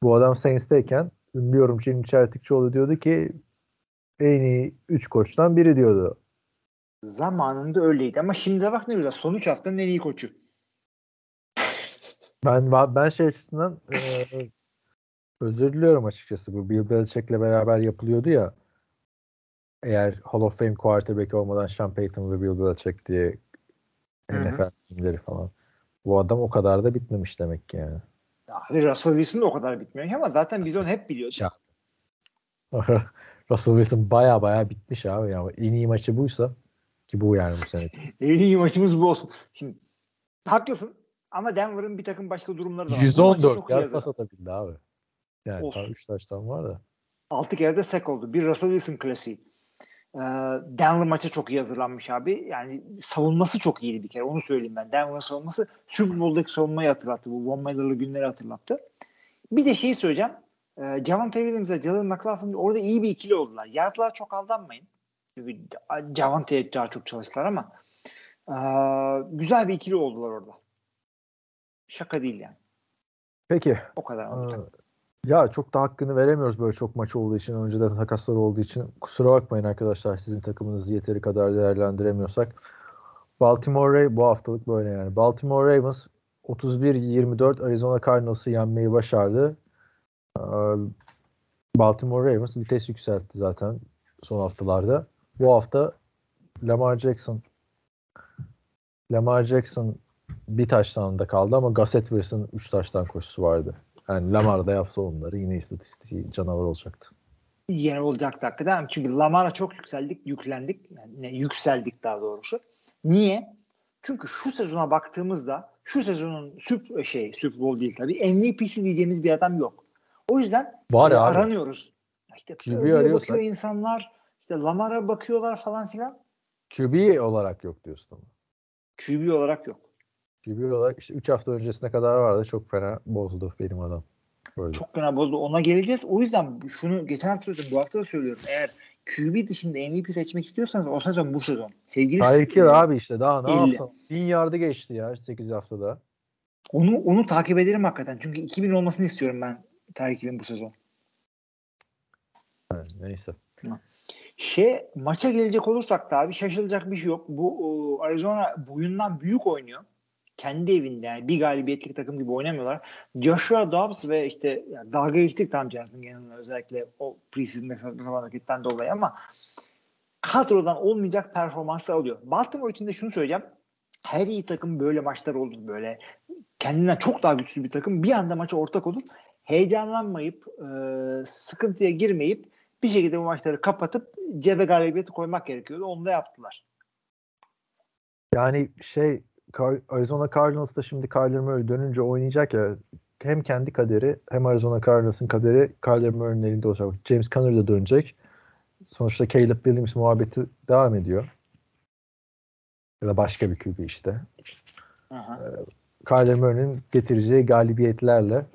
bu adam Saints'teyken ünlü yorumcu İlmi Çeltikçioğlu diyordu ki en iyi 3 koçtan biri diyordu.
Zamanında öyleydi ama şimdi de bak ne güzel. Son 3 haftanın en iyi koçu.
Ben ben şey açısından e, özür diliyorum açıkçası. Bu Bill Belichick'le beraber yapılıyordu ya. Eğer Hall of Fame quarterback olmadan Sean Payton ve Bill Belichick diye. NFL filmleri falan. Bu adam o kadar da bitmemiş demek ki yani.
Abi Russell Wilson da o kadar bitmiyor ama zaten biz onu hep biliyorduk.
Ya. Russell Wilson baya baya bitmiş abi ya. En iyi maçı buysa ki bu yani bu sene.
En iyi maçımız bu olsun. Şimdi haklısın ama Denver'ın bir takım başka durumları da var. Bu maçı
114
çok iyi
yard pas atabildi abi. Yani
Olsun.
3 taştan var da.
6 kere de sek oldu. Bir Russell Wilson klasiği. Ee, Denver maça çok iyi hazırlanmış abi. Yani savunması çok iyiydi bir kere. Onu söyleyeyim ben. Denver'ın savunması Super Bowl'daki savunmayı hatırlattı. Bu Von Miller'lı günleri hatırlattı. Bir de şeyi söyleyeceğim. Ee, Javante Williams'la Jalen McLaughlin orada iyi bir ikili oldular. Yardlara çok aldanmayın. Çünkü Javante'ye daha çok çalıştılar ama ee, güzel bir ikili oldular orada. Şaka değil yani.
Peki.
O kadar. Olacak.
Ya çok da hakkını veremiyoruz böyle çok maç olduğu için, önceden takaslar olduğu için. Kusura bakmayın arkadaşlar sizin takımınızı yeteri kadar değerlendiremiyorsak. Baltimore Ravens bu haftalık böyle yani. Baltimore Ravens 31-24 Arizona Cardinals'ı yenmeyi başardı. Ee, Baltimore Ravens vites yükseltti zaten son haftalarda. Bu hafta Lamar Jackson Lamar Jackson bir taştanında kaldı ama Gus Edwards'ın 3 taştan koşusu vardı. Yani Lamar da yapsa onları yine istatistiği canavar olacaktı.
yeni olacaktı hakikaten. Çünkü Lamar'a çok yükseldik, yüklendik. Yani ne, yükseldik daha doğrusu. Niye? Çünkü şu sezona baktığımızda şu sezonun süp şey Super Bowl değil tabii MVP'si diyeceğimiz bir adam yok. O yüzden
Var abi.
aranıyoruz. İşte
QB
Purdy'ye
arıyorsak-
bakıyor insanlar, işte Lamar'a bakıyorlar falan filan.
QB olarak yok diyorsun ama.
QB olarak yok.
QB olarak işte 3 hafta öncesine kadar vardı. Çok fena bozdu benim adam. Böyle.
Çok fena bozdu. Ona geleceğiz. O yüzden şunu geçen hafta söyledim. Bu hafta da söylüyorum. Eğer QB dışında MVP seçmek istiyorsanız o sezon bu sezon. Sevgili
Hill abi işte daha ne
elli.
yapsın? 1000 yardı geçti ya 8 haftada.
Onu onu takip ederim hakikaten. Çünkü 2000 olmasını istiyorum ben Tyreek bu sezon.
Neyse.
Şey maça gelecek olursak da abi şaşılacak bir şey yok. Bu o, Arizona boyundan büyük oynuyor. Kendi evinde yani bir galibiyetlik takım gibi oynamıyorlar. Joshua Dobbs ve işte yani dalga geçtik tam Jonathan Gannon'la özellikle o preseason'da saçma hareketten dolayı ama kadrodan olmayacak performansı alıyor. Baltimore için de şunu söyleyeceğim. Her iyi takım böyle maçlar olur böyle. Kendinden çok daha güçlü bir takım bir anda maça ortak olur. Heyecanlanmayıp e, sıkıntıya girmeyip bir şekilde bu maçları kapatıp cebe galibiyeti koymak gerekiyordu. Onu da yaptılar.
Yani şey Arizona Cardinals'ta şimdi Kyler Murray dönünce oynayacak ya hem kendi kaderi hem Arizona Cardinals'ın kaderi Kyler Murray'nin elinde olacak. James Conner da dönecek. Sonuçta Caleb Williams muhabbeti devam ediyor. Ya da başka bir QB işte.
Aha.
Kyler Murray'nin getireceği galibiyetlerle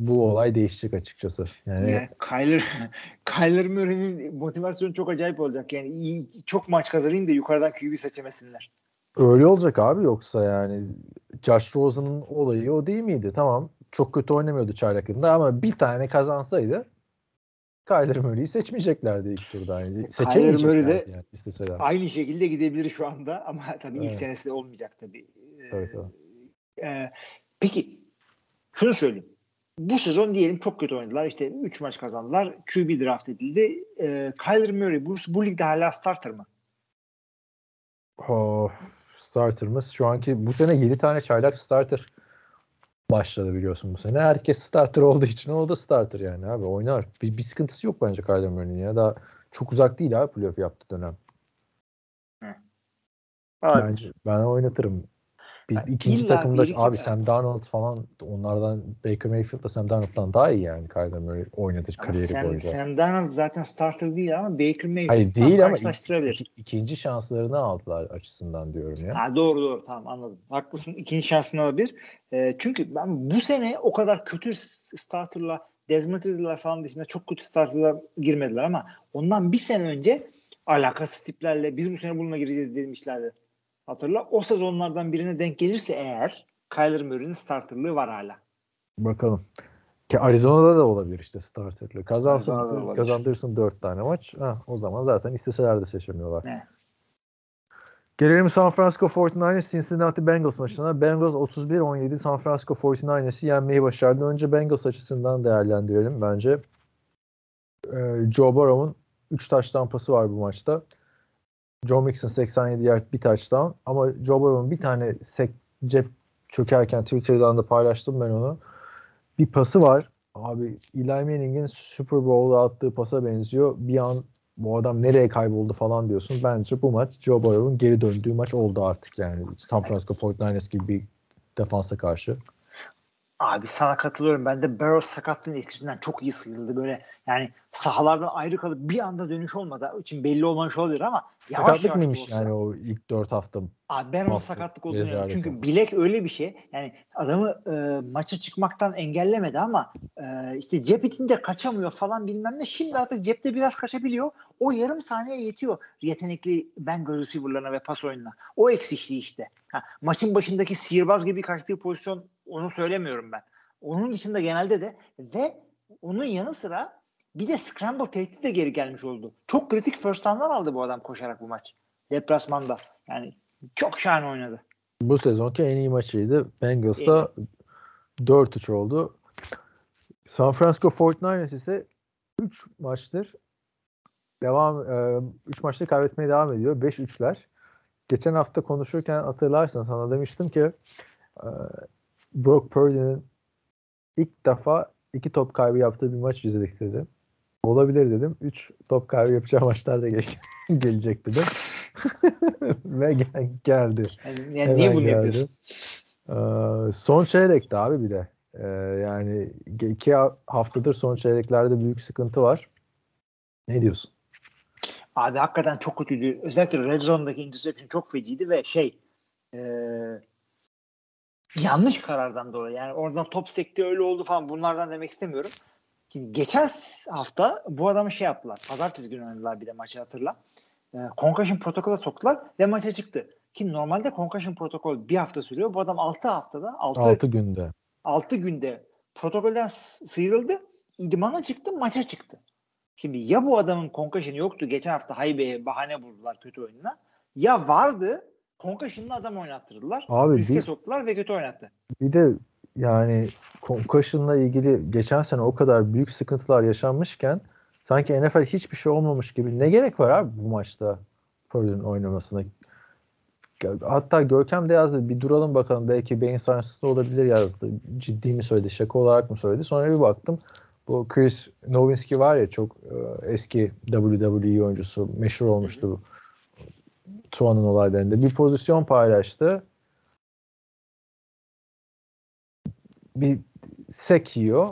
bu olay değişecek açıkçası. Yani
Yani Kyler, Kyler Murray'nin motivasyonu çok acayip olacak. Yani iyi, çok maç kazanayım da yukarıdan QB seçemesinler.
Öyle olacak abi yoksa yani Josh Rosen'ın olayı o değil miydi? Tamam çok kötü oynamıyordu çaylak yılında ama bir tane kazansaydı Kyler Murray'i seçmeyeceklerdi ilk turda. Yani
Murray de-
yani isteseler.
Aynı şekilde gidebilir şu anda ama tabii ilk
Evet.
senesi de olmayacak tabii. Ee,
Evet, evet.
e, peki şunu söyleyeyim. Bu sezon diyelim çok kötü oynadılar. İşte 3 maç kazandılar. QB draft edildi. Ee, Kyler Murray bu, bu ligde hala starter mı?
Oh, starter'ımız şu anki bu sene 7 tane çaylak starter başladı biliyorsun bu sene. Herkes starter olduğu için o da starter yani abi oynar. Bir, bir sıkıntısı yok bence Kyler Murray'nin ya. Daha çok uzak değil abi playoff yaptığı dönem.
Abi,
Bence ben oynatırım. Bir,
Yani
ikinci takımda
bir iki-
abi Sam Darnold falan onlardan Baker Mayfield'la Sam Darnold'dan daha iyi yani Kyler Murray oynadı
ama
kariyeri
Sam,
boyunca.
Sam Darnold zaten starter değil ama Baker Mayfield
Hayır değil ama iki- ikinci şanslarını aldılar açısından diyorum ya.
Ha, doğru doğru tamam anladım. Haklısın. İkinci şansını alabilir. Ee, çünkü ben bu sene o kadar kötü starterla Desmond Ridder'lar falan dışında çok kötü starterla girmediler ama ondan bir sene önce alakasız tiplerle biz bu sene bununla gireceğiz demişlerdi. Hatırla. O sezonlardan birine denk gelirse eğer Kyler Murray'nin starterlığı var hala.
Bakalım. Ki Arizona'da da olabilir işte starterlı.
Arizona'da da
Kazansın, kazandırsın dört tane maç. Ha, o zaman zaten isteseler de seçemiyorlar.
Ne?
Gelelim San Francisco 49ers Cincinnati Bengals maçına. Bengals 31-17 San Francisco 49ers'i yenmeyi başardı. Önce Bengals açısından değerlendirelim bence. Ee, Joe Burrow'un 3 taş tampası var bu maçta. Joe Mixon 87 yard bir touchdown ama Joe Burrow'un bir tane sek cep çökerken Twitter'dan da paylaştım ben onu. Bir pası var. Abi Eli Manning'in Super Bowl'da attığı pasa benziyor. Bir an bu adam nereye kayboldu falan diyorsun. Bence bu maç Joe Burrow'un geri döndüğü maç oldu artık yani. San Francisco 49ers gibi bir defansa karşı.
Abi sana katılıyorum. Ben de Barrow sakatlığın etkisinden çok iyi sıyrıldı. Böyle yani sahalardan ayrı kalıp bir anda dönüş olmadı. için belli olmamış olabilir ama yavaş
Sakatlık
yavaş
mıymış
olsa-
yani o ilk 4 hafta?
Abi ben onun
Mahsus
sakatlık olduğunu. Çünkü bilek öyle bir şey. Yani adamı e, maça çıkmaktan engellemedi ama e, işte cep itince kaçamıyor falan bilmem ne. Şimdi artık cepte biraz kaçabiliyor. O yarım saniye yetiyor yetenekli Bengals receiver'larına ve pas oyununa. O eksikliği işte. Ha, maçın başındaki sihirbaz gibi kaçtığı pozisyon onu söylemiyorum ben. Onun dışında genelde de ve onun yanı sıra bir de scramble tehdidi de geri gelmiş oldu. Çok kritik first down'lar aldı bu adam koşarak bu maç. Deplasmanda. Yani çok şahane oynadı.
Bu sezonki en iyi maçıydı. Bengals'da 4-3 oldu. San Francisco 49ers ise 3 maçtır devam 3 maçta kaybetmeye devam ediyor. 5-3'ler. Geçen hafta konuşurken hatırlarsan sana demiştim ki e, Brock Purdy'nin ilk defa iki top kaybı yaptığı bir maç izledik dedim. Olabilir dedim. 3 top kaybı yapacağı maçlar da gel- gelecek dedim. Ve gel- geldi.
Yani, yani niye bunu
geldi.
yapıyorsun?
Ee, son çeyrekte abi bir de. Ee, yani iki ha- haftadır son çeyreklerde büyük sıkıntı var. Ne diyorsun?
Abi hakikaten çok kötüydü. Özellikle Red Zone'daki interception çok feciydi ve şey e, yanlış karardan dolayı. Yani oradan top sekti öyle oldu falan bunlardan demek istemiyorum. Şimdi geçen hafta bu adamı şey yaptılar. Pazartesi günü oynadılar bir de maçı hatırla. E, concussion protokola soktular ve maça çıktı. Ki normalde concussion protokol bir hafta sürüyor. Bu adam 6 haftada 6,
6 günde.
6 günde protokolden sıyrıldı. İdmana çıktı, maça çıktı. Şimdi ya bu adamın concussion'ı yoktu. Geçen hafta Haybe'ye bahane buldular kötü oyununa. Ya vardı. Concussion'lı adam oynattırdılar.
Abi
riske
bir-
soktular ve kötü oynattı.
Bir de yani concussion'la ilgili geçen sene o kadar büyük sıkıntılar yaşanmışken sanki NFL hiçbir şey olmamış gibi ne gerek var abi bu maçta Purdue'nun oynamasına? Hatta Görkem de yazdı bir duralım bakalım belki beyin sarsıntısı olabilir yazdı. Ciddi mi söyledi şaka olarak mı söyledi? Sonra bir baktım bu Chris Nowinski var ya çok e, eski WWE oyuncusu meşhur olmuştu Tuan'ın olaylarında. Bir pozisyon paylaştı. bir sek yiyor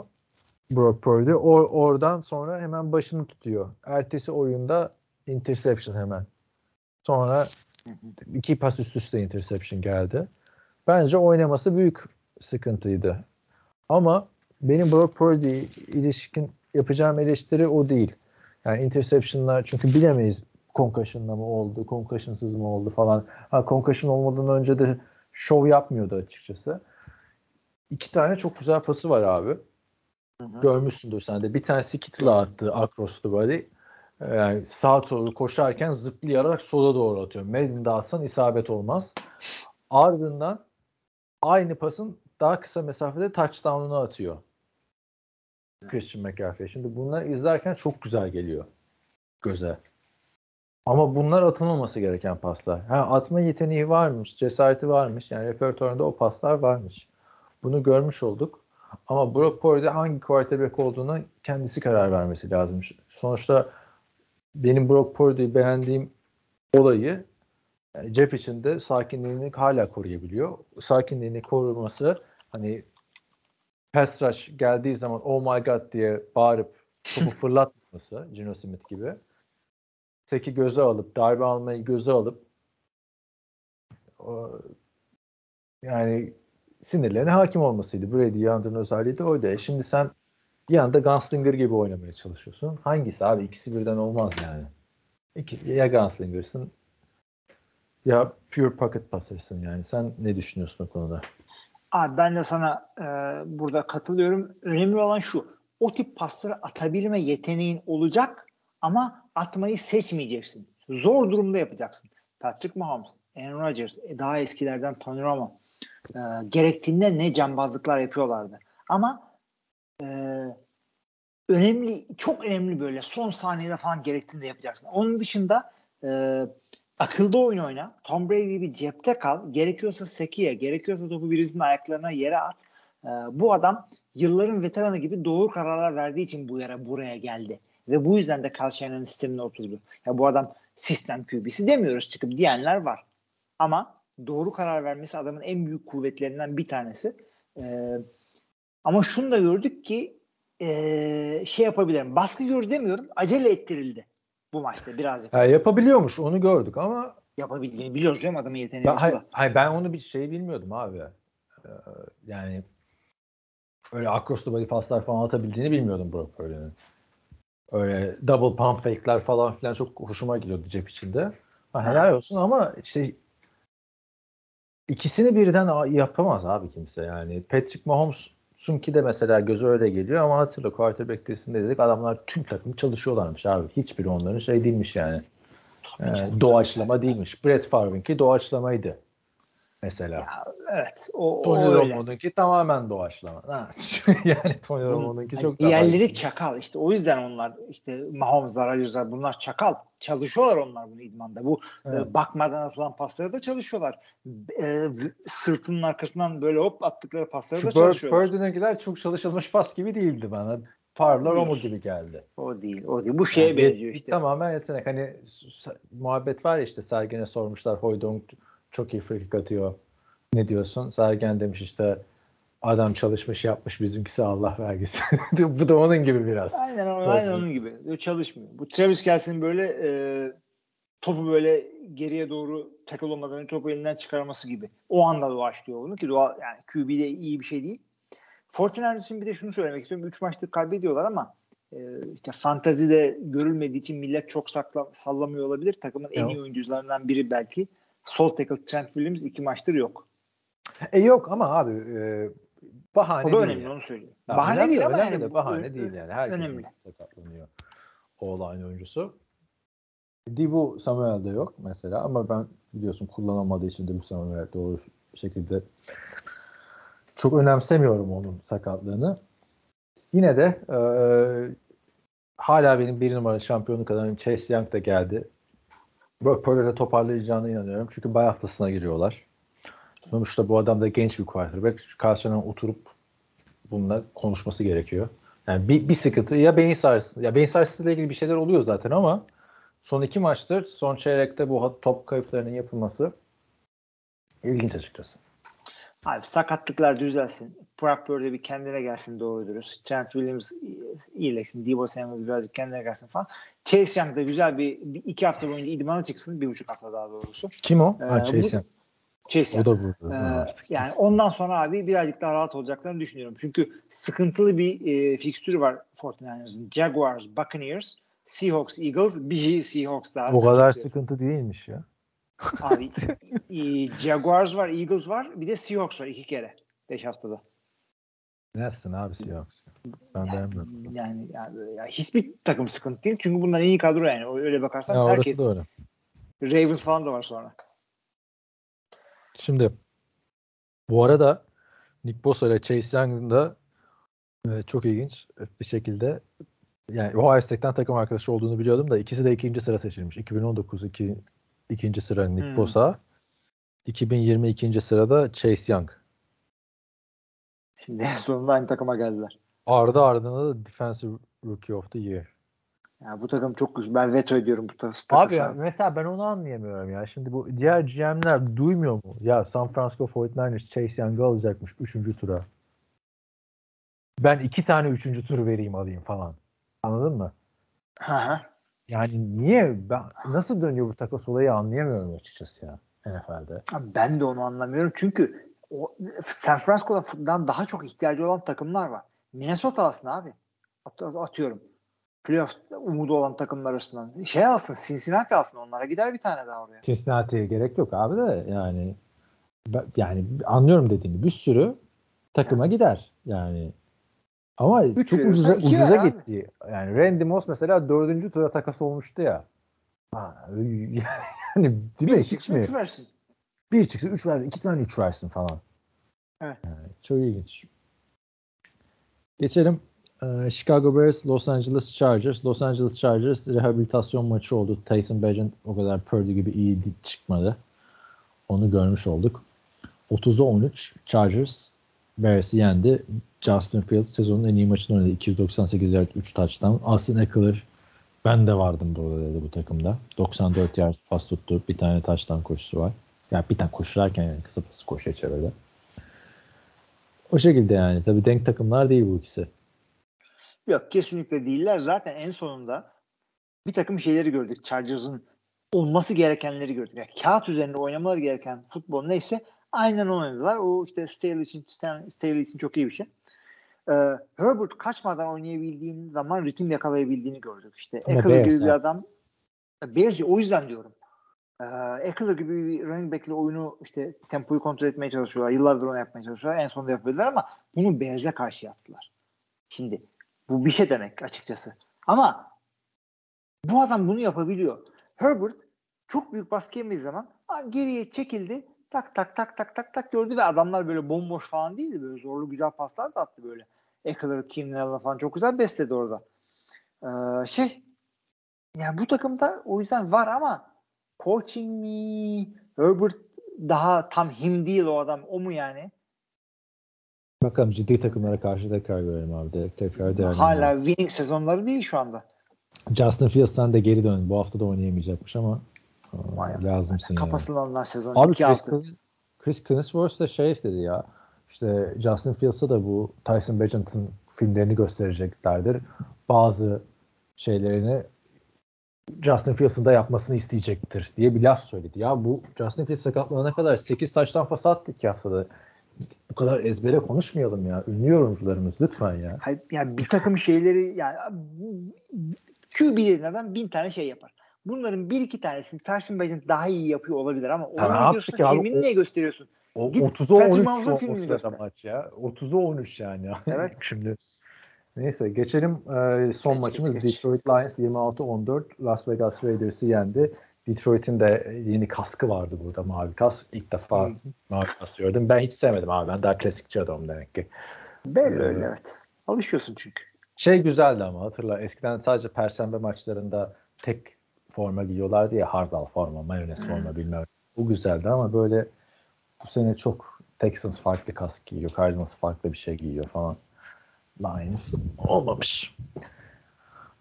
Brock Purdy. O, oradan sonra hemen başını tutuyor. Ertesi oyunda interception hemen. Sonra iki pas üst üste interception geldi. Bence oynaması büyük sıkıntıydı. Ama benim Brock Purdy ilişkin yapacağım eleştiri o değil. Yani interceptionlar çünkü bilemeyiz concussion'la mı oldu, concussion'sız mı oldu falan. Ha concussion olmadan önce de şov yapmıyordu açıkçası. İki tane çok güzel pası var abi. Görmüşsündür sen de. Bir tanesi Kittle'a attı across the body. Ee, Yani sağa doğru koşarken zıplayarak sola doğru atıyor. Madden'da atsan isabet olmaz. Ardından aynı pasın daha kısa mesafede touchdown'unu atıyor. Christian McCaffrey. Şimdi bunları izlerken çok güzel geliyor göze. Ama bunlar atılmaması gereken paslar. Ha, atma yeteneği varmış, cesareti varmış. Yani repertuarında o paslar varmış. Bunu görmüş olduk. Ama Brock Purdy hangi quarterback olduğuna kendisi karar vermesi lazım. Sonuçta benim Brock Purdy'yi beğendiğim olayı yani cep içinde sakinliğini hala koruyabiliyor. Sakinliğini koruması hani pass rush geldiği zaman oh my god diye bağırıp topu fırlatması Gino Smith gibi. Seki göze alıp darbe almayı göze alıp yani sinirlerine hakim olmasıydı. Brady Yandır'ın özelliği de oydu. E Şimdi sen bir anda Gunslinger gibi oynamaya çalışıyorsun. Hangisi abi? İkisi birden olmaz yani. İki, ya Gunslinger'sın ya pure pocket passer'sın yani. Sen ne düşünüyorsun o konuda?
Abi ben de sana e, burada katılıyorum. Önemli olan şu. O tip pasları atabilme yeteneğin olacak ama atmayı seçmeyeceksin. Zor durumda yapacaksın. Patrick Mahomes, Aaron Rodgers, e, daha eskilerden Tony Romo e, gerektiğinde ne cambazlıklar yapıyorlardı. Ama e, önemli, çok önemli böyle son saniyede falan gerektiğinde yapacaksın. Onun dışında e, akılda oyun oyna. Tom Brady gibi cepte kal. Gerekiyorsa sekiye, gerekiyorsa topu birisinin ayaklarına yere at. E, bu adam yılların veteranı gibi doğru kararlar verdiği için bu yere buraya geldi. Ve bu yüzden de Carl Shannon'ın sistemine oturdu. Ya bu adam sistem QB'si demiyoruz çıkıp diyenler var. Ama doğru karar vermesi adamın en büyük kuvvetlerinden bir tanesi. Ee, ama şunu da gördük ki ee, şey yapabilirim. Baskı gördü demiyorum. Acele ettirildi bu maçta birazcık.
Ya yapabiliyormuş onu gördük ama
Yapabildiğini biliyoruz canım adamın yeteneği.
ben, hayır, hayır, ben onu bir şey bilmiyordum abi. Ee, yani öyle across the body paslar falan atabildiğini bilmiyordum Brock Purdy'nin. Öyle double pump fake'ler falan filan çok hoşuma gidiyordu cep içinde. Ha, helal olsun ama işte ikisini birden yapamaz abi kimse yani. Patrick Mahomes'un ki de mesela gözü öyle geliyor ama hatırla quarterback testinde dedik adamlar tüm takım çalışıyorlarmış abi. Hiçbiri onların şey değilmiş yani. Ee, doğaçlama değilmiş. Brett Favre'ınki doğaçlamaydı. Mesela.
Evet. O, o
Tony
öyle.
Romo'nunki tamamen doğaçlama. Ha, yani Tony Romo'nunki
Yani
çok daha
diğerleri çakal işte o yüzden onlar işte Mahomes'lar, Rodgers'lar bunlar çakal. Çalışıyorlar onlar bunu idmanda. Bu
Evet.
e, bakmadan atılan pasları da çalışıyorlar. E, sırtının arkasından böyle hop attıkları pasları da
Şu Bird,
çalışıyorlar.
Bird'ünkiler çok çalışılmış pas gibi değildi bana. Favre'lar
Değil.
Romo gibi geldi.
O değil, o değil. Bu şeye
Yani
benziyor işte.
Tamamen yetenek. Hani muhabbet var ya işte Sergen'e sormuşlar Hoydong çok iyi free kick atıyor. Ne diyorsun? Sergen demiş işte adam çalışmış yapmış bizimkisi Allah vergisi. Bu da onun gibi biraz.
Aynen, aynen onun gibi. Böyle çalışmıyor. Bu Travis Kelsey'nin böyle e, topu böyle geriye doğru tackle olmadan topu elinden çıkarması gibi. O anda başlıyor onu ki doğal, yani QB'de iyi bir şey değil. İçin bir de şunu söylemek istiyorum. 3 maçtır kaybediyorlar ama e, işte fantazide görülmediği için millet çok sakla, sallamıyor olabilir. Takımın en
Yok.
iyi oyuncularından biri belki. Sol tackle Trent Williams iki maçtır yok.
E yok ama abi e, bahane
O da
değil
önemli
yani.
onu söyleyeyim.
Ya
bahane
önemli,
değil ama
önemli
yani
de bahane
bu-
değil yani. Herkesin
önemli.
sakatlanıyor o line oyuncusu. Dibu Samuel'de yok mesela ama ben biliyorsun kullanamadığı için Dibu Samuel doğru şekilde çok önemsemiyorum onun sakatlığını. Yine de e, hala benim bir numara şampiyonluk adamım Chase Young da geldi. Brock toparlayacağına inanıyorum. Çünkü bay haftasına giriyorlar. Sonuçta bu adam da genç bir quarterback. Karşına oturup bununla konuşması gerekiyor. Yani bir, bir sıkıntı ya beyin sarsıntısı ya beyin sarsıntısıyla ilgili bir şeyler oluyor zaten ama son iki maçtır son çeyrekte bu top kayıplarının yapılması ilginç açıkçası.
Abi sakatlıklar düzelsin. Brock Purdy bir kendine gelsin doğru dürüst. Trent Williams iyileşsin. Debo Samuels birazcık kendine gelsin falan. Chase Young da güzel bir, bir iki hafta boyunca idmana çıksın. Bir buçuk hafta daha doğrusu.
Kim o?
Ee,
ha, Chase
bu-
Young.
Chase
O
Young.
da burada.
Ee, yani ondan sonra abi birazcık daha rahat olacaklarını düşünüyorum. Çünkü sıkıntılı bir e, fikstürü var 49ers'ın. Jaguars, Buccaneers, Seahawks, Eagles, bir Seahawks daha.
o kadar
sıkıntı.
sıkıntı değilmiş ya.
Abi e, Jaguars var, Eagles var. Bir de Seahawks var iki kere. Beş haftada.
Nersin abi Seahawks? Ben beğenmiyorum.
Yani, yani, yani hiçbir takım sıkıntı değil. Çünkü bunlar en iyi kadro yani. Öyle bakarsan
Ya
herkes.
öyle.
Ravens falan da var sonra.
Şimdi bu arada Nick Bosa ile Chase Young'ın da e, çok ilginç bir şekilde yani Ohio State'ten takım arkadaşı olduğunu biliyordum da ikisi de ikinci sıra seçilmiş. 2019 iki, ikinci sıra Nick
Hmm.
Bosa. 2020 ikinci sırada Chase Young.
Şimdi en sonunda aynı takıma geldiler.
Ardı ardına da Defensive Rookie of the Year.
Yani bu takım çok güçlü. Ben veto ediyorum bu takım.
Abi ya, mesela ben onu anlayamıyorum ya. Şimdi bu diğer GM'ler duymuyor mu? Ya San Francisco 49ers Chase Young'ı alacakmış 3. tura. Ben iki tane 3. tur vereyim alayım falan. Anladın mı?
Hı hı.
Yani niye? Ben, nasıl dönüyor bu takas olayı anlayamıyorum açıkçası ya NFL'de.
Abi Ben de onu anlamıyorum. Çünkü o, San Francisco'dan daha çok ihtiyacı olan takımlar var. Minnesota alsın abi. At- atıyorum. Playoff umudu olan takımlar arasından. Şey alsın. Cincinnati alsın. Onlara gider bir tane daha oraya.
Cincinnati'ye gerek yok abi de yani yani anlıyorum dediğini. Bir sürü takıma gider yani. Ama
Üç
çok ucuza, ucuza
ver abi.
gitti. Yani Randy Moss mesela dördüncü tura takas olmuştu ya. Ha, yani değil mi? Hiç mi?
versin.
Bir çıksın üç versin. iki tane üç versin falan.
Evet.
Yani çok ilginç. Geçelim. Ee, Chicago Bears, Los Angeles Chargers. Los Angeles Chargers rehabilitasyon maçı oldu. Tyson Bagent o kadar Purdy gibi iyi çıkmadı. Onu görmüş olduk. 30'a 13 Chargers Bears'i yendi. Justin Fields sezonun en iyi maçını oynadı. 298 yard 3 touchdown. Austin Eckler ben de vardım burada dedi bu takımda. 94 yard pas tuttu. Bir tane touchdown koşusu var. Yani bir tane koşarken yani kısa pas koşuya çevirdi. O şekilde yani. Tabii denk takımlar değil bu ikisi.
Yok kesinlikle değiller. Zaten en sonunda bir takım şeyleri gördük. Chargers'ın olması gerekenleri gördük. Yani kağıt üzerinde oynamaları gereken futbol neyse aynen oynadılar. O işte Staley için, Staley için çok iyi bir şey. Ee, Herbert kaçmadan oynayabildiğin zaman ritim yakalayabildiğini gördük. İşte Eckler gibi bir adam Bears o yüzden diyorum. Ee, Eckler gibi bir running back'le oyunu işte tempoyu kontrol etmeye çalışıyorlar. Yıllardır onu yapmaya çalışıyorlar. En sonunda yapıyorlar ama bunu Bears'e karşı yaptılar. Şimdi bu bir şey demek açıkçası. Ama bu adam bunu yapabiliyor. Herbert çok büyük baskı yemediği zaman geriye çekildi. Tak tak tak tak tak tak gördü ve adamlar böyle bomboş falan değildi. Böyle zorlu güzel paslar da attı böyle. Eckler, Keenan falan çok güzel besledi orada. Ee, şey yani bu takımda o yüzden var ama coaching mi Herbert daha tam him değil o adam. O mu yani?
Bakalım ciddi takımlara karşı tekrar görelim abi. De, tekrar değerlendirelim.
Hala winning sezonları değil şu anda.
Justin Fields sen de geri dön. Bu hafta da oynayamayacakmış ama
Vay
lazımsın yani.
Kapasını alınan sezon.
Abi
iki
Chris, Chris Collinsworth da şey dedi ya. İşte Justin Fields'a da bu Tyson Bagent'ın filmlerini göstereceklerdir. Bazı şeylerini Justin Fields'ın da yapmasını isteyecektir diye bir laf söyledi. Ya bu Justin Fields sakatlanana kadar 8 taştan pas attı iki haftada. Bu kadar ezbere konuşmayalım ya. Ünlü yorumcularımız lütfen ya.
Hayır, yani bir takım şeyleri yani QB'lerinden bin tane şey yapar. Bunların bir iki tanesini Tyson Bagent daha iyi yapıyor olabilir ama
Ya ne abi?
filmini
O-
gösteriyorsun?
O
Git
30'a
Patrick
13
Mahomes'un
şu o
göster.
maç ya. 30'a 13 yani.
Evet.
Şimdi neyse geçelim e, son
Geç,
maçımız
geç, geç.
Detroit Lions 26-14 Las Vegas Raiders'ı yendi. Detroit'in de yeni kaskı vardı burada mavi kask. İlk defa
Hı.
mavi kask gördüm. Ben hiç sevmedim abi. Ben daha klasikçi adamım demek ki.
Belli
Ee,
öyle evet. Alışıyorsun çünkü.
Şey güzeldi ama hatırla eskiden sadece perşembe maçlarında tek forma giyiyorlardı ya hardal forma, mayonez forma bilmem. Bu güzeldi ama böyle bu sene çok Texans farklı kask giyiyor, Cardinals farklı bir şey giyiyor falan. Lions olmamış.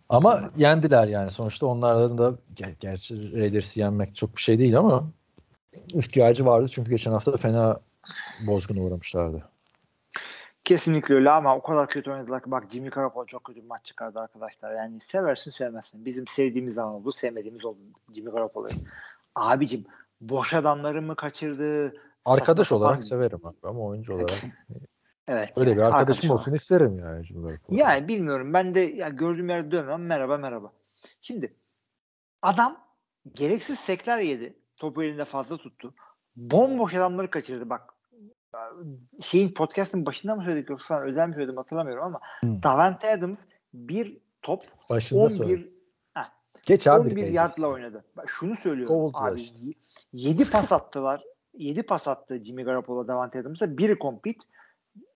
Ama yendiler yani. Sonuçta onlardan da ger- gerçi Raiders'ı yenmek çok bir şey değil ama ihtiyacı vardı çünkü geçen hafta da fena bozguna uğramışlardı.
Kesinlikle öyle ama o kadar kötü oynadılar ki bak Jimmy Garoppolo çok kötü bir maç çıkardı arkadaşlar. Yani seversin sevmezsin. Bizim sevdiğimiz zaman oldu, sevmediğimiz oldu Jimmy Garoppolo'yu. Abicim boş adamları mı kaçırdı?
Arkadaş olarak
sapan-
severim abi ama oyuncu olarak
Evet.
öyle bir
yani
arkadaşım
arkadaş olarak.
olsun isterim yani.
Yani bilmiyorum. Ben de ya gördüğüm yerde dövmem. Merhaba merhaba. Şimdi adam gereksiz sekler yedi. Topu elinde fazla tuttu. Bomboş adamları kaçırdı bak. Şeyin podcast'ın başında mı söyledik yoksa özel mi söyledim hatırlamıyorum ama
Hı.
Davante Adams bir top
Başında söyle.
11 heh,
Geç abi.
11
Raiders.
yardla oynadı. Bak şunu söylüyorum
Kovuldular
abi.
işte.
7 pas attılar. 7 pas attı Jimmy Garoppolo Davante Adams'a. Biri compete.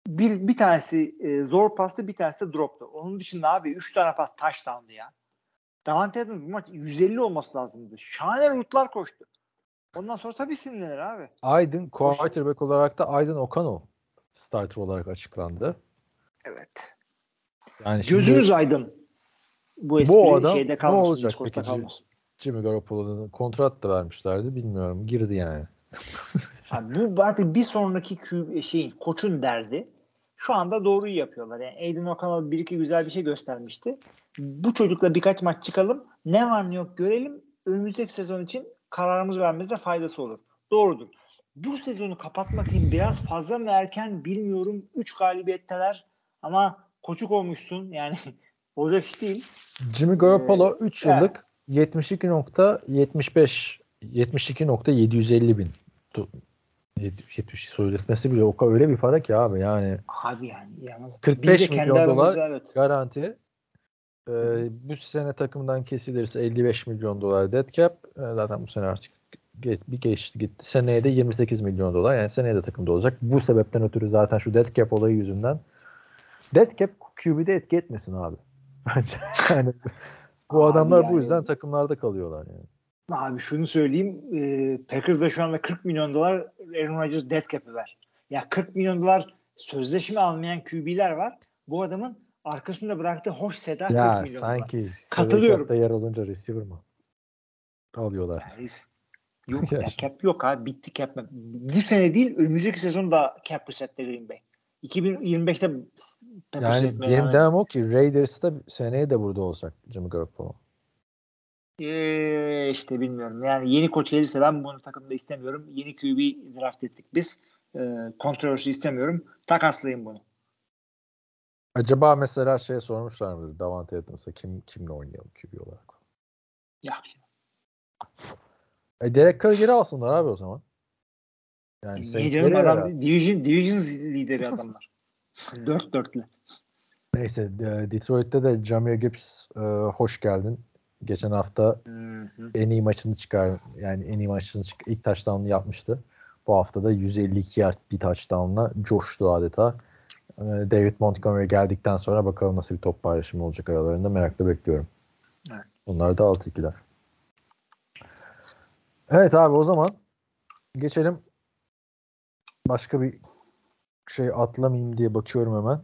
Bir, bir tanesi e, zor pastı, bir tanesi de droptu. Onun dışında abi 3 tane pas touchdown'dı ya. Davante Adams bu maç 150 olması lazımdı. Şahane routlar koştu. Ondan sonra tabii sinirlenir abi.
Aydın quarterback olarak da Aydın O'Connell starter olarak açıklandı.
Evet.
Yani şimdi
Gözünüz aydın. Bu espri
Bu adam
şeyde
ne olacak peki?
kalmasın.
Jimmy Garoppolo'nun kontrat da vermişlerdi bilmiyorum. Girdi yani.
Abi bu artık bir sonraki Q, şeyin koçun derdi. Şu anda doğruyu yapıyorlar. Yani Aiden O'Connell bir iki güzel bir şey göstermişti. Bu çocukla birkaç maç çıkalım. Ne var ne yok görelim. Önümüzdeki sezon için kararımız vermemize faydası olur. Doğrudur. Bu sezonu kapatmak için biraz fazla mı erken bilmiyorum. 3 galibiyetteler ama koçuk olmuşsun. Yani olacak iş değil.
Jimmy Garoppolo
Ee,
3
evet.
yıllık 72.75 72.750 bin 70 söyletmesi bile o kadar öyle bir para ki abi yani.
Abi yani yalnız
45
biz de kendi
milyon dolar
evet.
garanti. Ee, bu sene takımdan kesilirse 55 milyon dolar dead cap. Ee, zaten bu sene artık ge- bir geçti gitti. Seneye de 28 milyon dolar. Yani seneye de takımda olacak. Bu sebepten ötürü zaten şu dead cap olayı yüzünden. Dead cap QB'de etki etmesin abi. Bence yani bu
Abi
adamlar bu
yani-
yüzden takımlarda kalıyorlar yani.
Abi şunu söyleyeyim. E, Packers'da şu anda 40 milyon dolar Aaron Rodgers dead cap'i var. Ya 40 milyon dolar sözleşme almayan QB'ler var. Bu adamın arkasında bıraktığı hoş seda 40
Ya
milyon
sanki
dolar.
Katılıyorum. yer olunca receiver mı? Alıyorlar.
Yani yok
Ya.
cap yok abi. Bitti cap. Bu sene değil önümüzdeki sezon da cap reset'te Green Bay. 2025'te Packers
Yani benim
devam
demem o ki Raiders da seneye de burada olacak Jimmy Garoppolo.
Ee, işte bilmiyorum. Yani yeni koç gelirse ben bunu takımda istemiyorum. Yeni QB draft ettik biz. Ee, kontroversi istemiyorum. Takaslayın bunu.
Acaba mesela şey sormuşlar mıdır Davante Adams'a kim kimle oynayalım QB olarak?
Ya
E Derek Carr geri alsınlar abi o zaman. Yani
niye canım adam division, division lideri adamlar. Dört dörtlü.
Neyse de- Detroit'te de Jameer Gibbs e, hoş geldin. Geçen hafta
Hı hı.
en iyi maçını çıkar yani en iyi maçını çık ilk touchdown'u yapmıştı. Bu hafta da 152 yard bir touchdown'la coştu adeta. Ee, David Montgomery geldikten sonra bakalım nasıl bir top paylaşımı olacak aralarında merakla bekliyorum.
Evet.
Onlar da 6-2'ler. Evet abi o zaman geçelim. Başka bir şey atlamayayım diye bakıyorum hemen.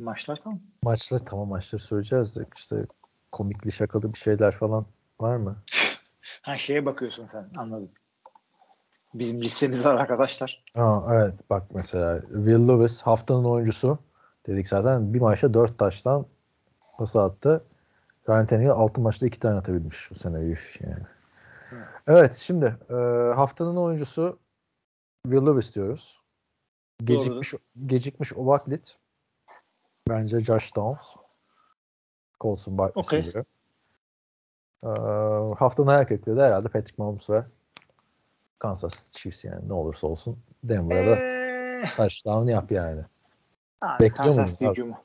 Maçlar tamam.
Maçları tamam maçları söyleyeceğiz işte komikli şakalı bir şeyler falan var mı?
Ha şeye bakıyorsun sen anladım. Bizim listemiz var arkadaşlar.
Ha, evet bak mesela Will Lewis haftanın oyuncusu dedik zaten bir maçta 4 taştan pas attı. Ryan Tannehill 6 maçta 2 tane atabilmiş bu sene. Üf yani. Evet şimdi e, haftanın oyuncusu Will Lewis diyoruz. Gecikmiş, gecikmiş Ovaklit. Bence Josh Downs. Colson
Okey.
Barkley'si Ee, haftanın ayak ekledi herhalde Patrick Mahomes ve Kansas Chiefs yani ne olursa olsun Denver'a da
Eee,
touchdown yap yani.
abi,
Bekliyor
Kansas hücumu.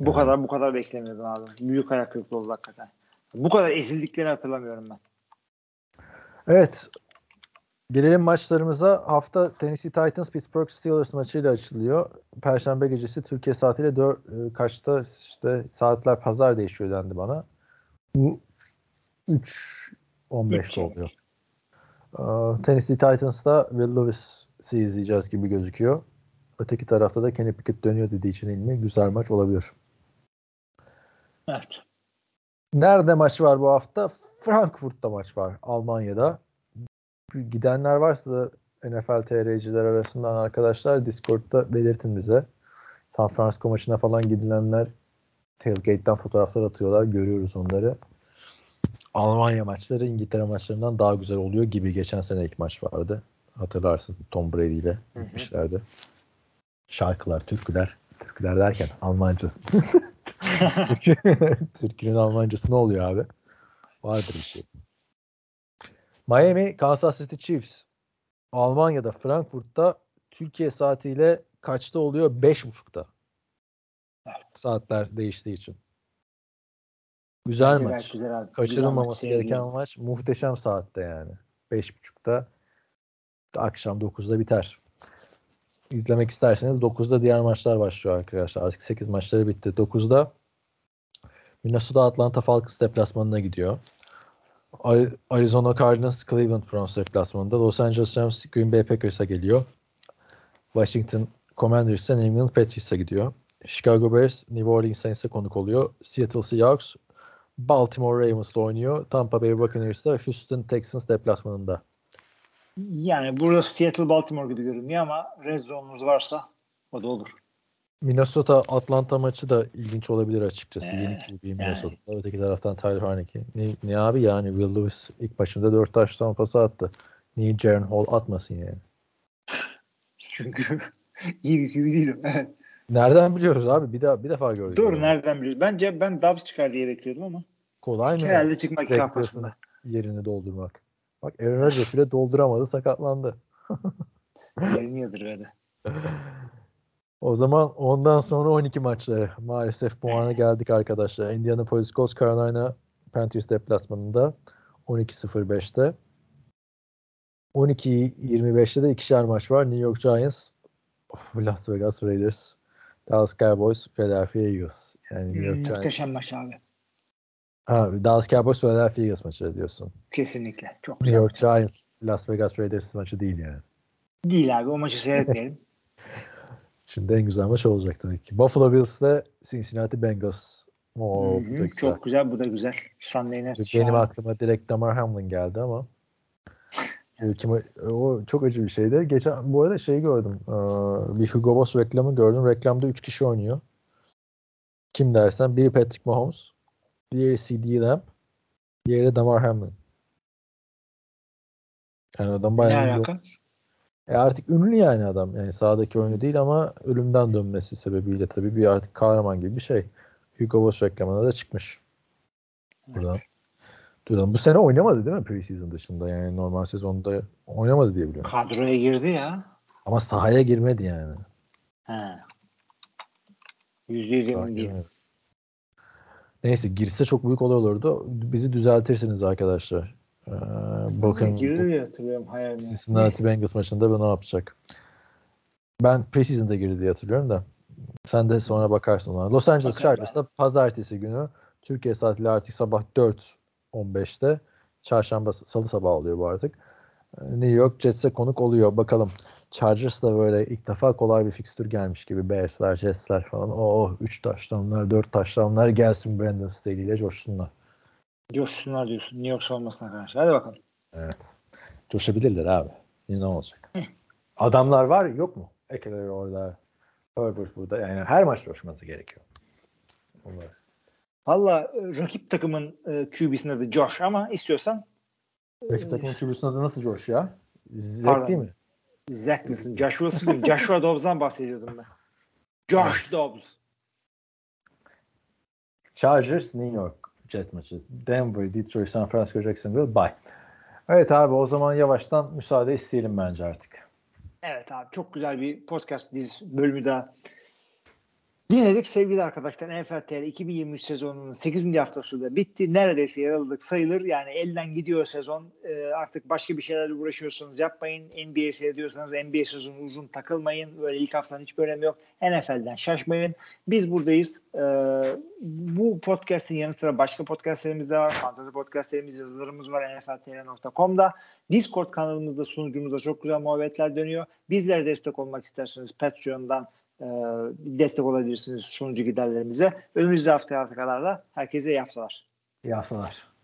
Bu kadar bu kadar beklemiyordum abi. Büyük ayak kırıklığı oldu hakikaten. Bu kadar ezildiklerini hatırlamıyorum ben.
Evet. Gelelim maçlarımıza. Hafta Tennessee Titans Pittsburgh Steelers maçıyla açılıyor. Perşembe gecesi Türkiye saatiyle 4 e, kaçta işte saatler pazar değişiyor dendi bana. Bu 3 15'te
Üç
oluyor. Ee, Tennessee Titans'ta Will Lewis'i izleyeceğiz gibi gözüküyor. Öteki tarafta da Kenny Pickett dönüyor dediği için ilmi güzel maç olabilir.
Evet.
Nerede maç var bu hafta? Frankfurt'ta maç var. Almanya'da. Gidenler varsa da NFL TR'ciler arasından arkadaşlar Discord'da belirtin bize. San Francisco maçına falan gidilenler tailgate'den fotoğraflar atıyorlar. Görüyoruz onları. Almanya maçları İngiltere maçlarından daha güzel oluyor gibi. Geçen sene ilk maç vardı. Hatırlarsın Tom Brady ile gitmişlerdi. Şarkılar, türküler. Türküler derken Almanca. Türkünün Almancası ne oluyor abi? Vardır bir şey. Miami, Kansas City Chiefs. Almanya'da, Frankfurt'ta Türkiye saatiyle kaçta oluyor? 5.30'da. Saatler değiştiği için. Güzel
Bence
maç.
Güzel abi. Güzel
Kaçırılmaması
maç,
gereken
sevdiğim.
maç. Muhteşem saatte yani. 5.30'da akşam 9'da biter. İzlemek isterseniz 9'da diğer maçlar başlıyor arkadaşlar. Artık 8 maçları bitti. 9'da Minnesota Atlanta Falcons deplasmanına gidiyor. Ari- Arizona Cardinals Cleveland Browns deplasmanında. Los Angeles Rams Green Bay Packers'a geliyor. Washington Commanders ise New England Patriots'a gidiyor. Chicago Bears New Orleans Saints'e konuk oluyor. Seattle Seahawks Baltimore Ravens'la oynuyor. Tampa Bay Buccaneers da Houston Texans deplasmanında.
Yani burada Seattle Baltimore gibi görünüyor ama red zone'umuz varsa o da olur.
Minnesota Atlanta maçı da ilginç olabilir açıkçası.
Ee,
Yeni QB Minnesota'da. Öteki taraftan Tyler Heineke. Ne, ne abi yani Will Lewis ilk başında 4 taştan pası attı. Niye Jaren Hall atmasın yani?
Çünkü iyi bir QB değil o. Evet.
Nereden biliyoruz abi? Bir daha bir defa gördük.
Doğru
onu.
nereden biliyorsun? Bence ben Dobbs çıkar diye bekliyordum ama
Kolay mı?
herhalde çıkmak kafasında.
Yerini doldurmak. Bak Aaron Rodgers bile dolduramadı sakatlandı.
Yerini yadırgadı.
O zaman ondan sonra 12 maçları. Maalesef bu ana geldik arkadaşlar. Indianapolis Colts Carolina Panthers deplasmanında 12-0-5'te. 12-25'te de ikişer maç var. New York Giants, of, Las Vegas Raiders, Dallas Cowboys, Philadelphia Eagles. Yani New York
Hmm,
Giants.
muhteşem maç abi.
Ha, Dallas Cowboys, Philadelphia Eagles maçı diyorsun.
Kesinlikle. Çok
New
güzel.
York
maç.
Giants, Las Vegas Raiders maçı değil yani.
Değil abi o maçı seyretmeyelim.
Şimdi en güzel maç olacak tabii ki. Buffalo Bills ile Cincinnati Bengals. Oo,
Hı
bu da güzel.
Çok güzel bu da güzel. Sunday Night.
Benim
şahane.
aklıma direkt Damar Hamlin geldi ama e, kim, o çok acı bir şeydi. Geçen bu arada şey gördüm. Bir Hugo Boss reklamı gördüm. Reklamda 3 kişi oynuyor. Kim dersen biri Patrick Mahomes, diğeri CD Lamb, diğeri Damar Hamlin. Yani adam
Ne
bayağı ünlü
alaka?
E artık ünlü yani adam. Yani sahadaki oyunu değil ama ölümden dönmesi sebebiyle tabii bir artık kahraman gibi bir şey. Hugo Boss reklamına da çıkmış. Buradan.
Evet.
Duyalım. Bu sene oynamadı değil mi preseason dışında? Yani normal sezonda oynamadı diye biliyorum.
Kadroya girdi ya.
Ama sahaya girmedi yani.
He. Yüzde yüz emin
girmedi. Neyse girse çok büyük olay olurdu. Bizi düzeltirsiniz arkadaşlar. Ee, bakın
diye hatırlıyorum hayaline.
Cincinnati Bengals maçında bu ne yapacak? Ben preseason'da girdi diye hatırlıyorum da. Sen de sonra bakarsın ona. Los Angeles Chargers'ta pazartesi günü Türkiye saatiyle artık sabah 4.15'te çarşamba salı sabah oluyor bu artık. Ee, New York Jets'e konuk oluyor. Bakalım Chargers da böyle ilk defa kolay bir fikstür gelmiş gibi. Bears'ler, Jets'ler falan. Oh 3 taştanlar, 4 taştanlar gelsin Brandon Staley ile coşsunlar.
Coşsunlar diyorsun. New York savunmasına karşı. Hadi bakalım.
Evet. Coşabilirler abi. Ne olacak? Adamlar var yok mu? Ekeler orada. Herbert burada. Yani her maç coşması gerekiyor. Onlar.
Valla e, rakip takımın e, QB'sinin adı Josh ama istiyorsan
Rakip takımın kübüsünün adı nasıl Josh ya? Zek
Pardon.
değil mi?
Zach Wilson, Josh Wilson değil, Joshua Dobbs'dan bahsediyordum ben. Josh Dobbs.
Chargers, New York Jets maçı. Denver, Detroit, San Francisco, Jacksonville, bye. Evet abi o zaman yavaştan müsaade isteyelim bence artık.
Evet abi çok güzel bir podcast dizisi bölümü daha dinledik sevgili arkadaşlar. NFL TR 2023 sezonunun 8. haftası da bitti. Neredeyse yaraladık sayılır. Yani elden gidiyor sezon. Ee, artık başka bir şeylerle uğraşıyorsanız yapmayın. NBA seyrediyorsanız NBA sezonu uzun takılmayın. Böyle ilk haftanın hiçbir önemi yok. NFL'den şaşmayın. Biz buradayız. Ee, bu podcast'in yanı sıra başka podcastlerimiz de var. Fantasy podcastlerimiz, yazılarımız var nfltr.com'da. Discord kanalımızda sunucumuzda çok güzel muhabbetler dönüyor. Bizlere destek olmak isterseniz Patreon'dan destek olabilirsiniz sunucu giderlerimize. Önümüzdeki hafta kadar da herkese iyi haftalar.
İyi haftalar.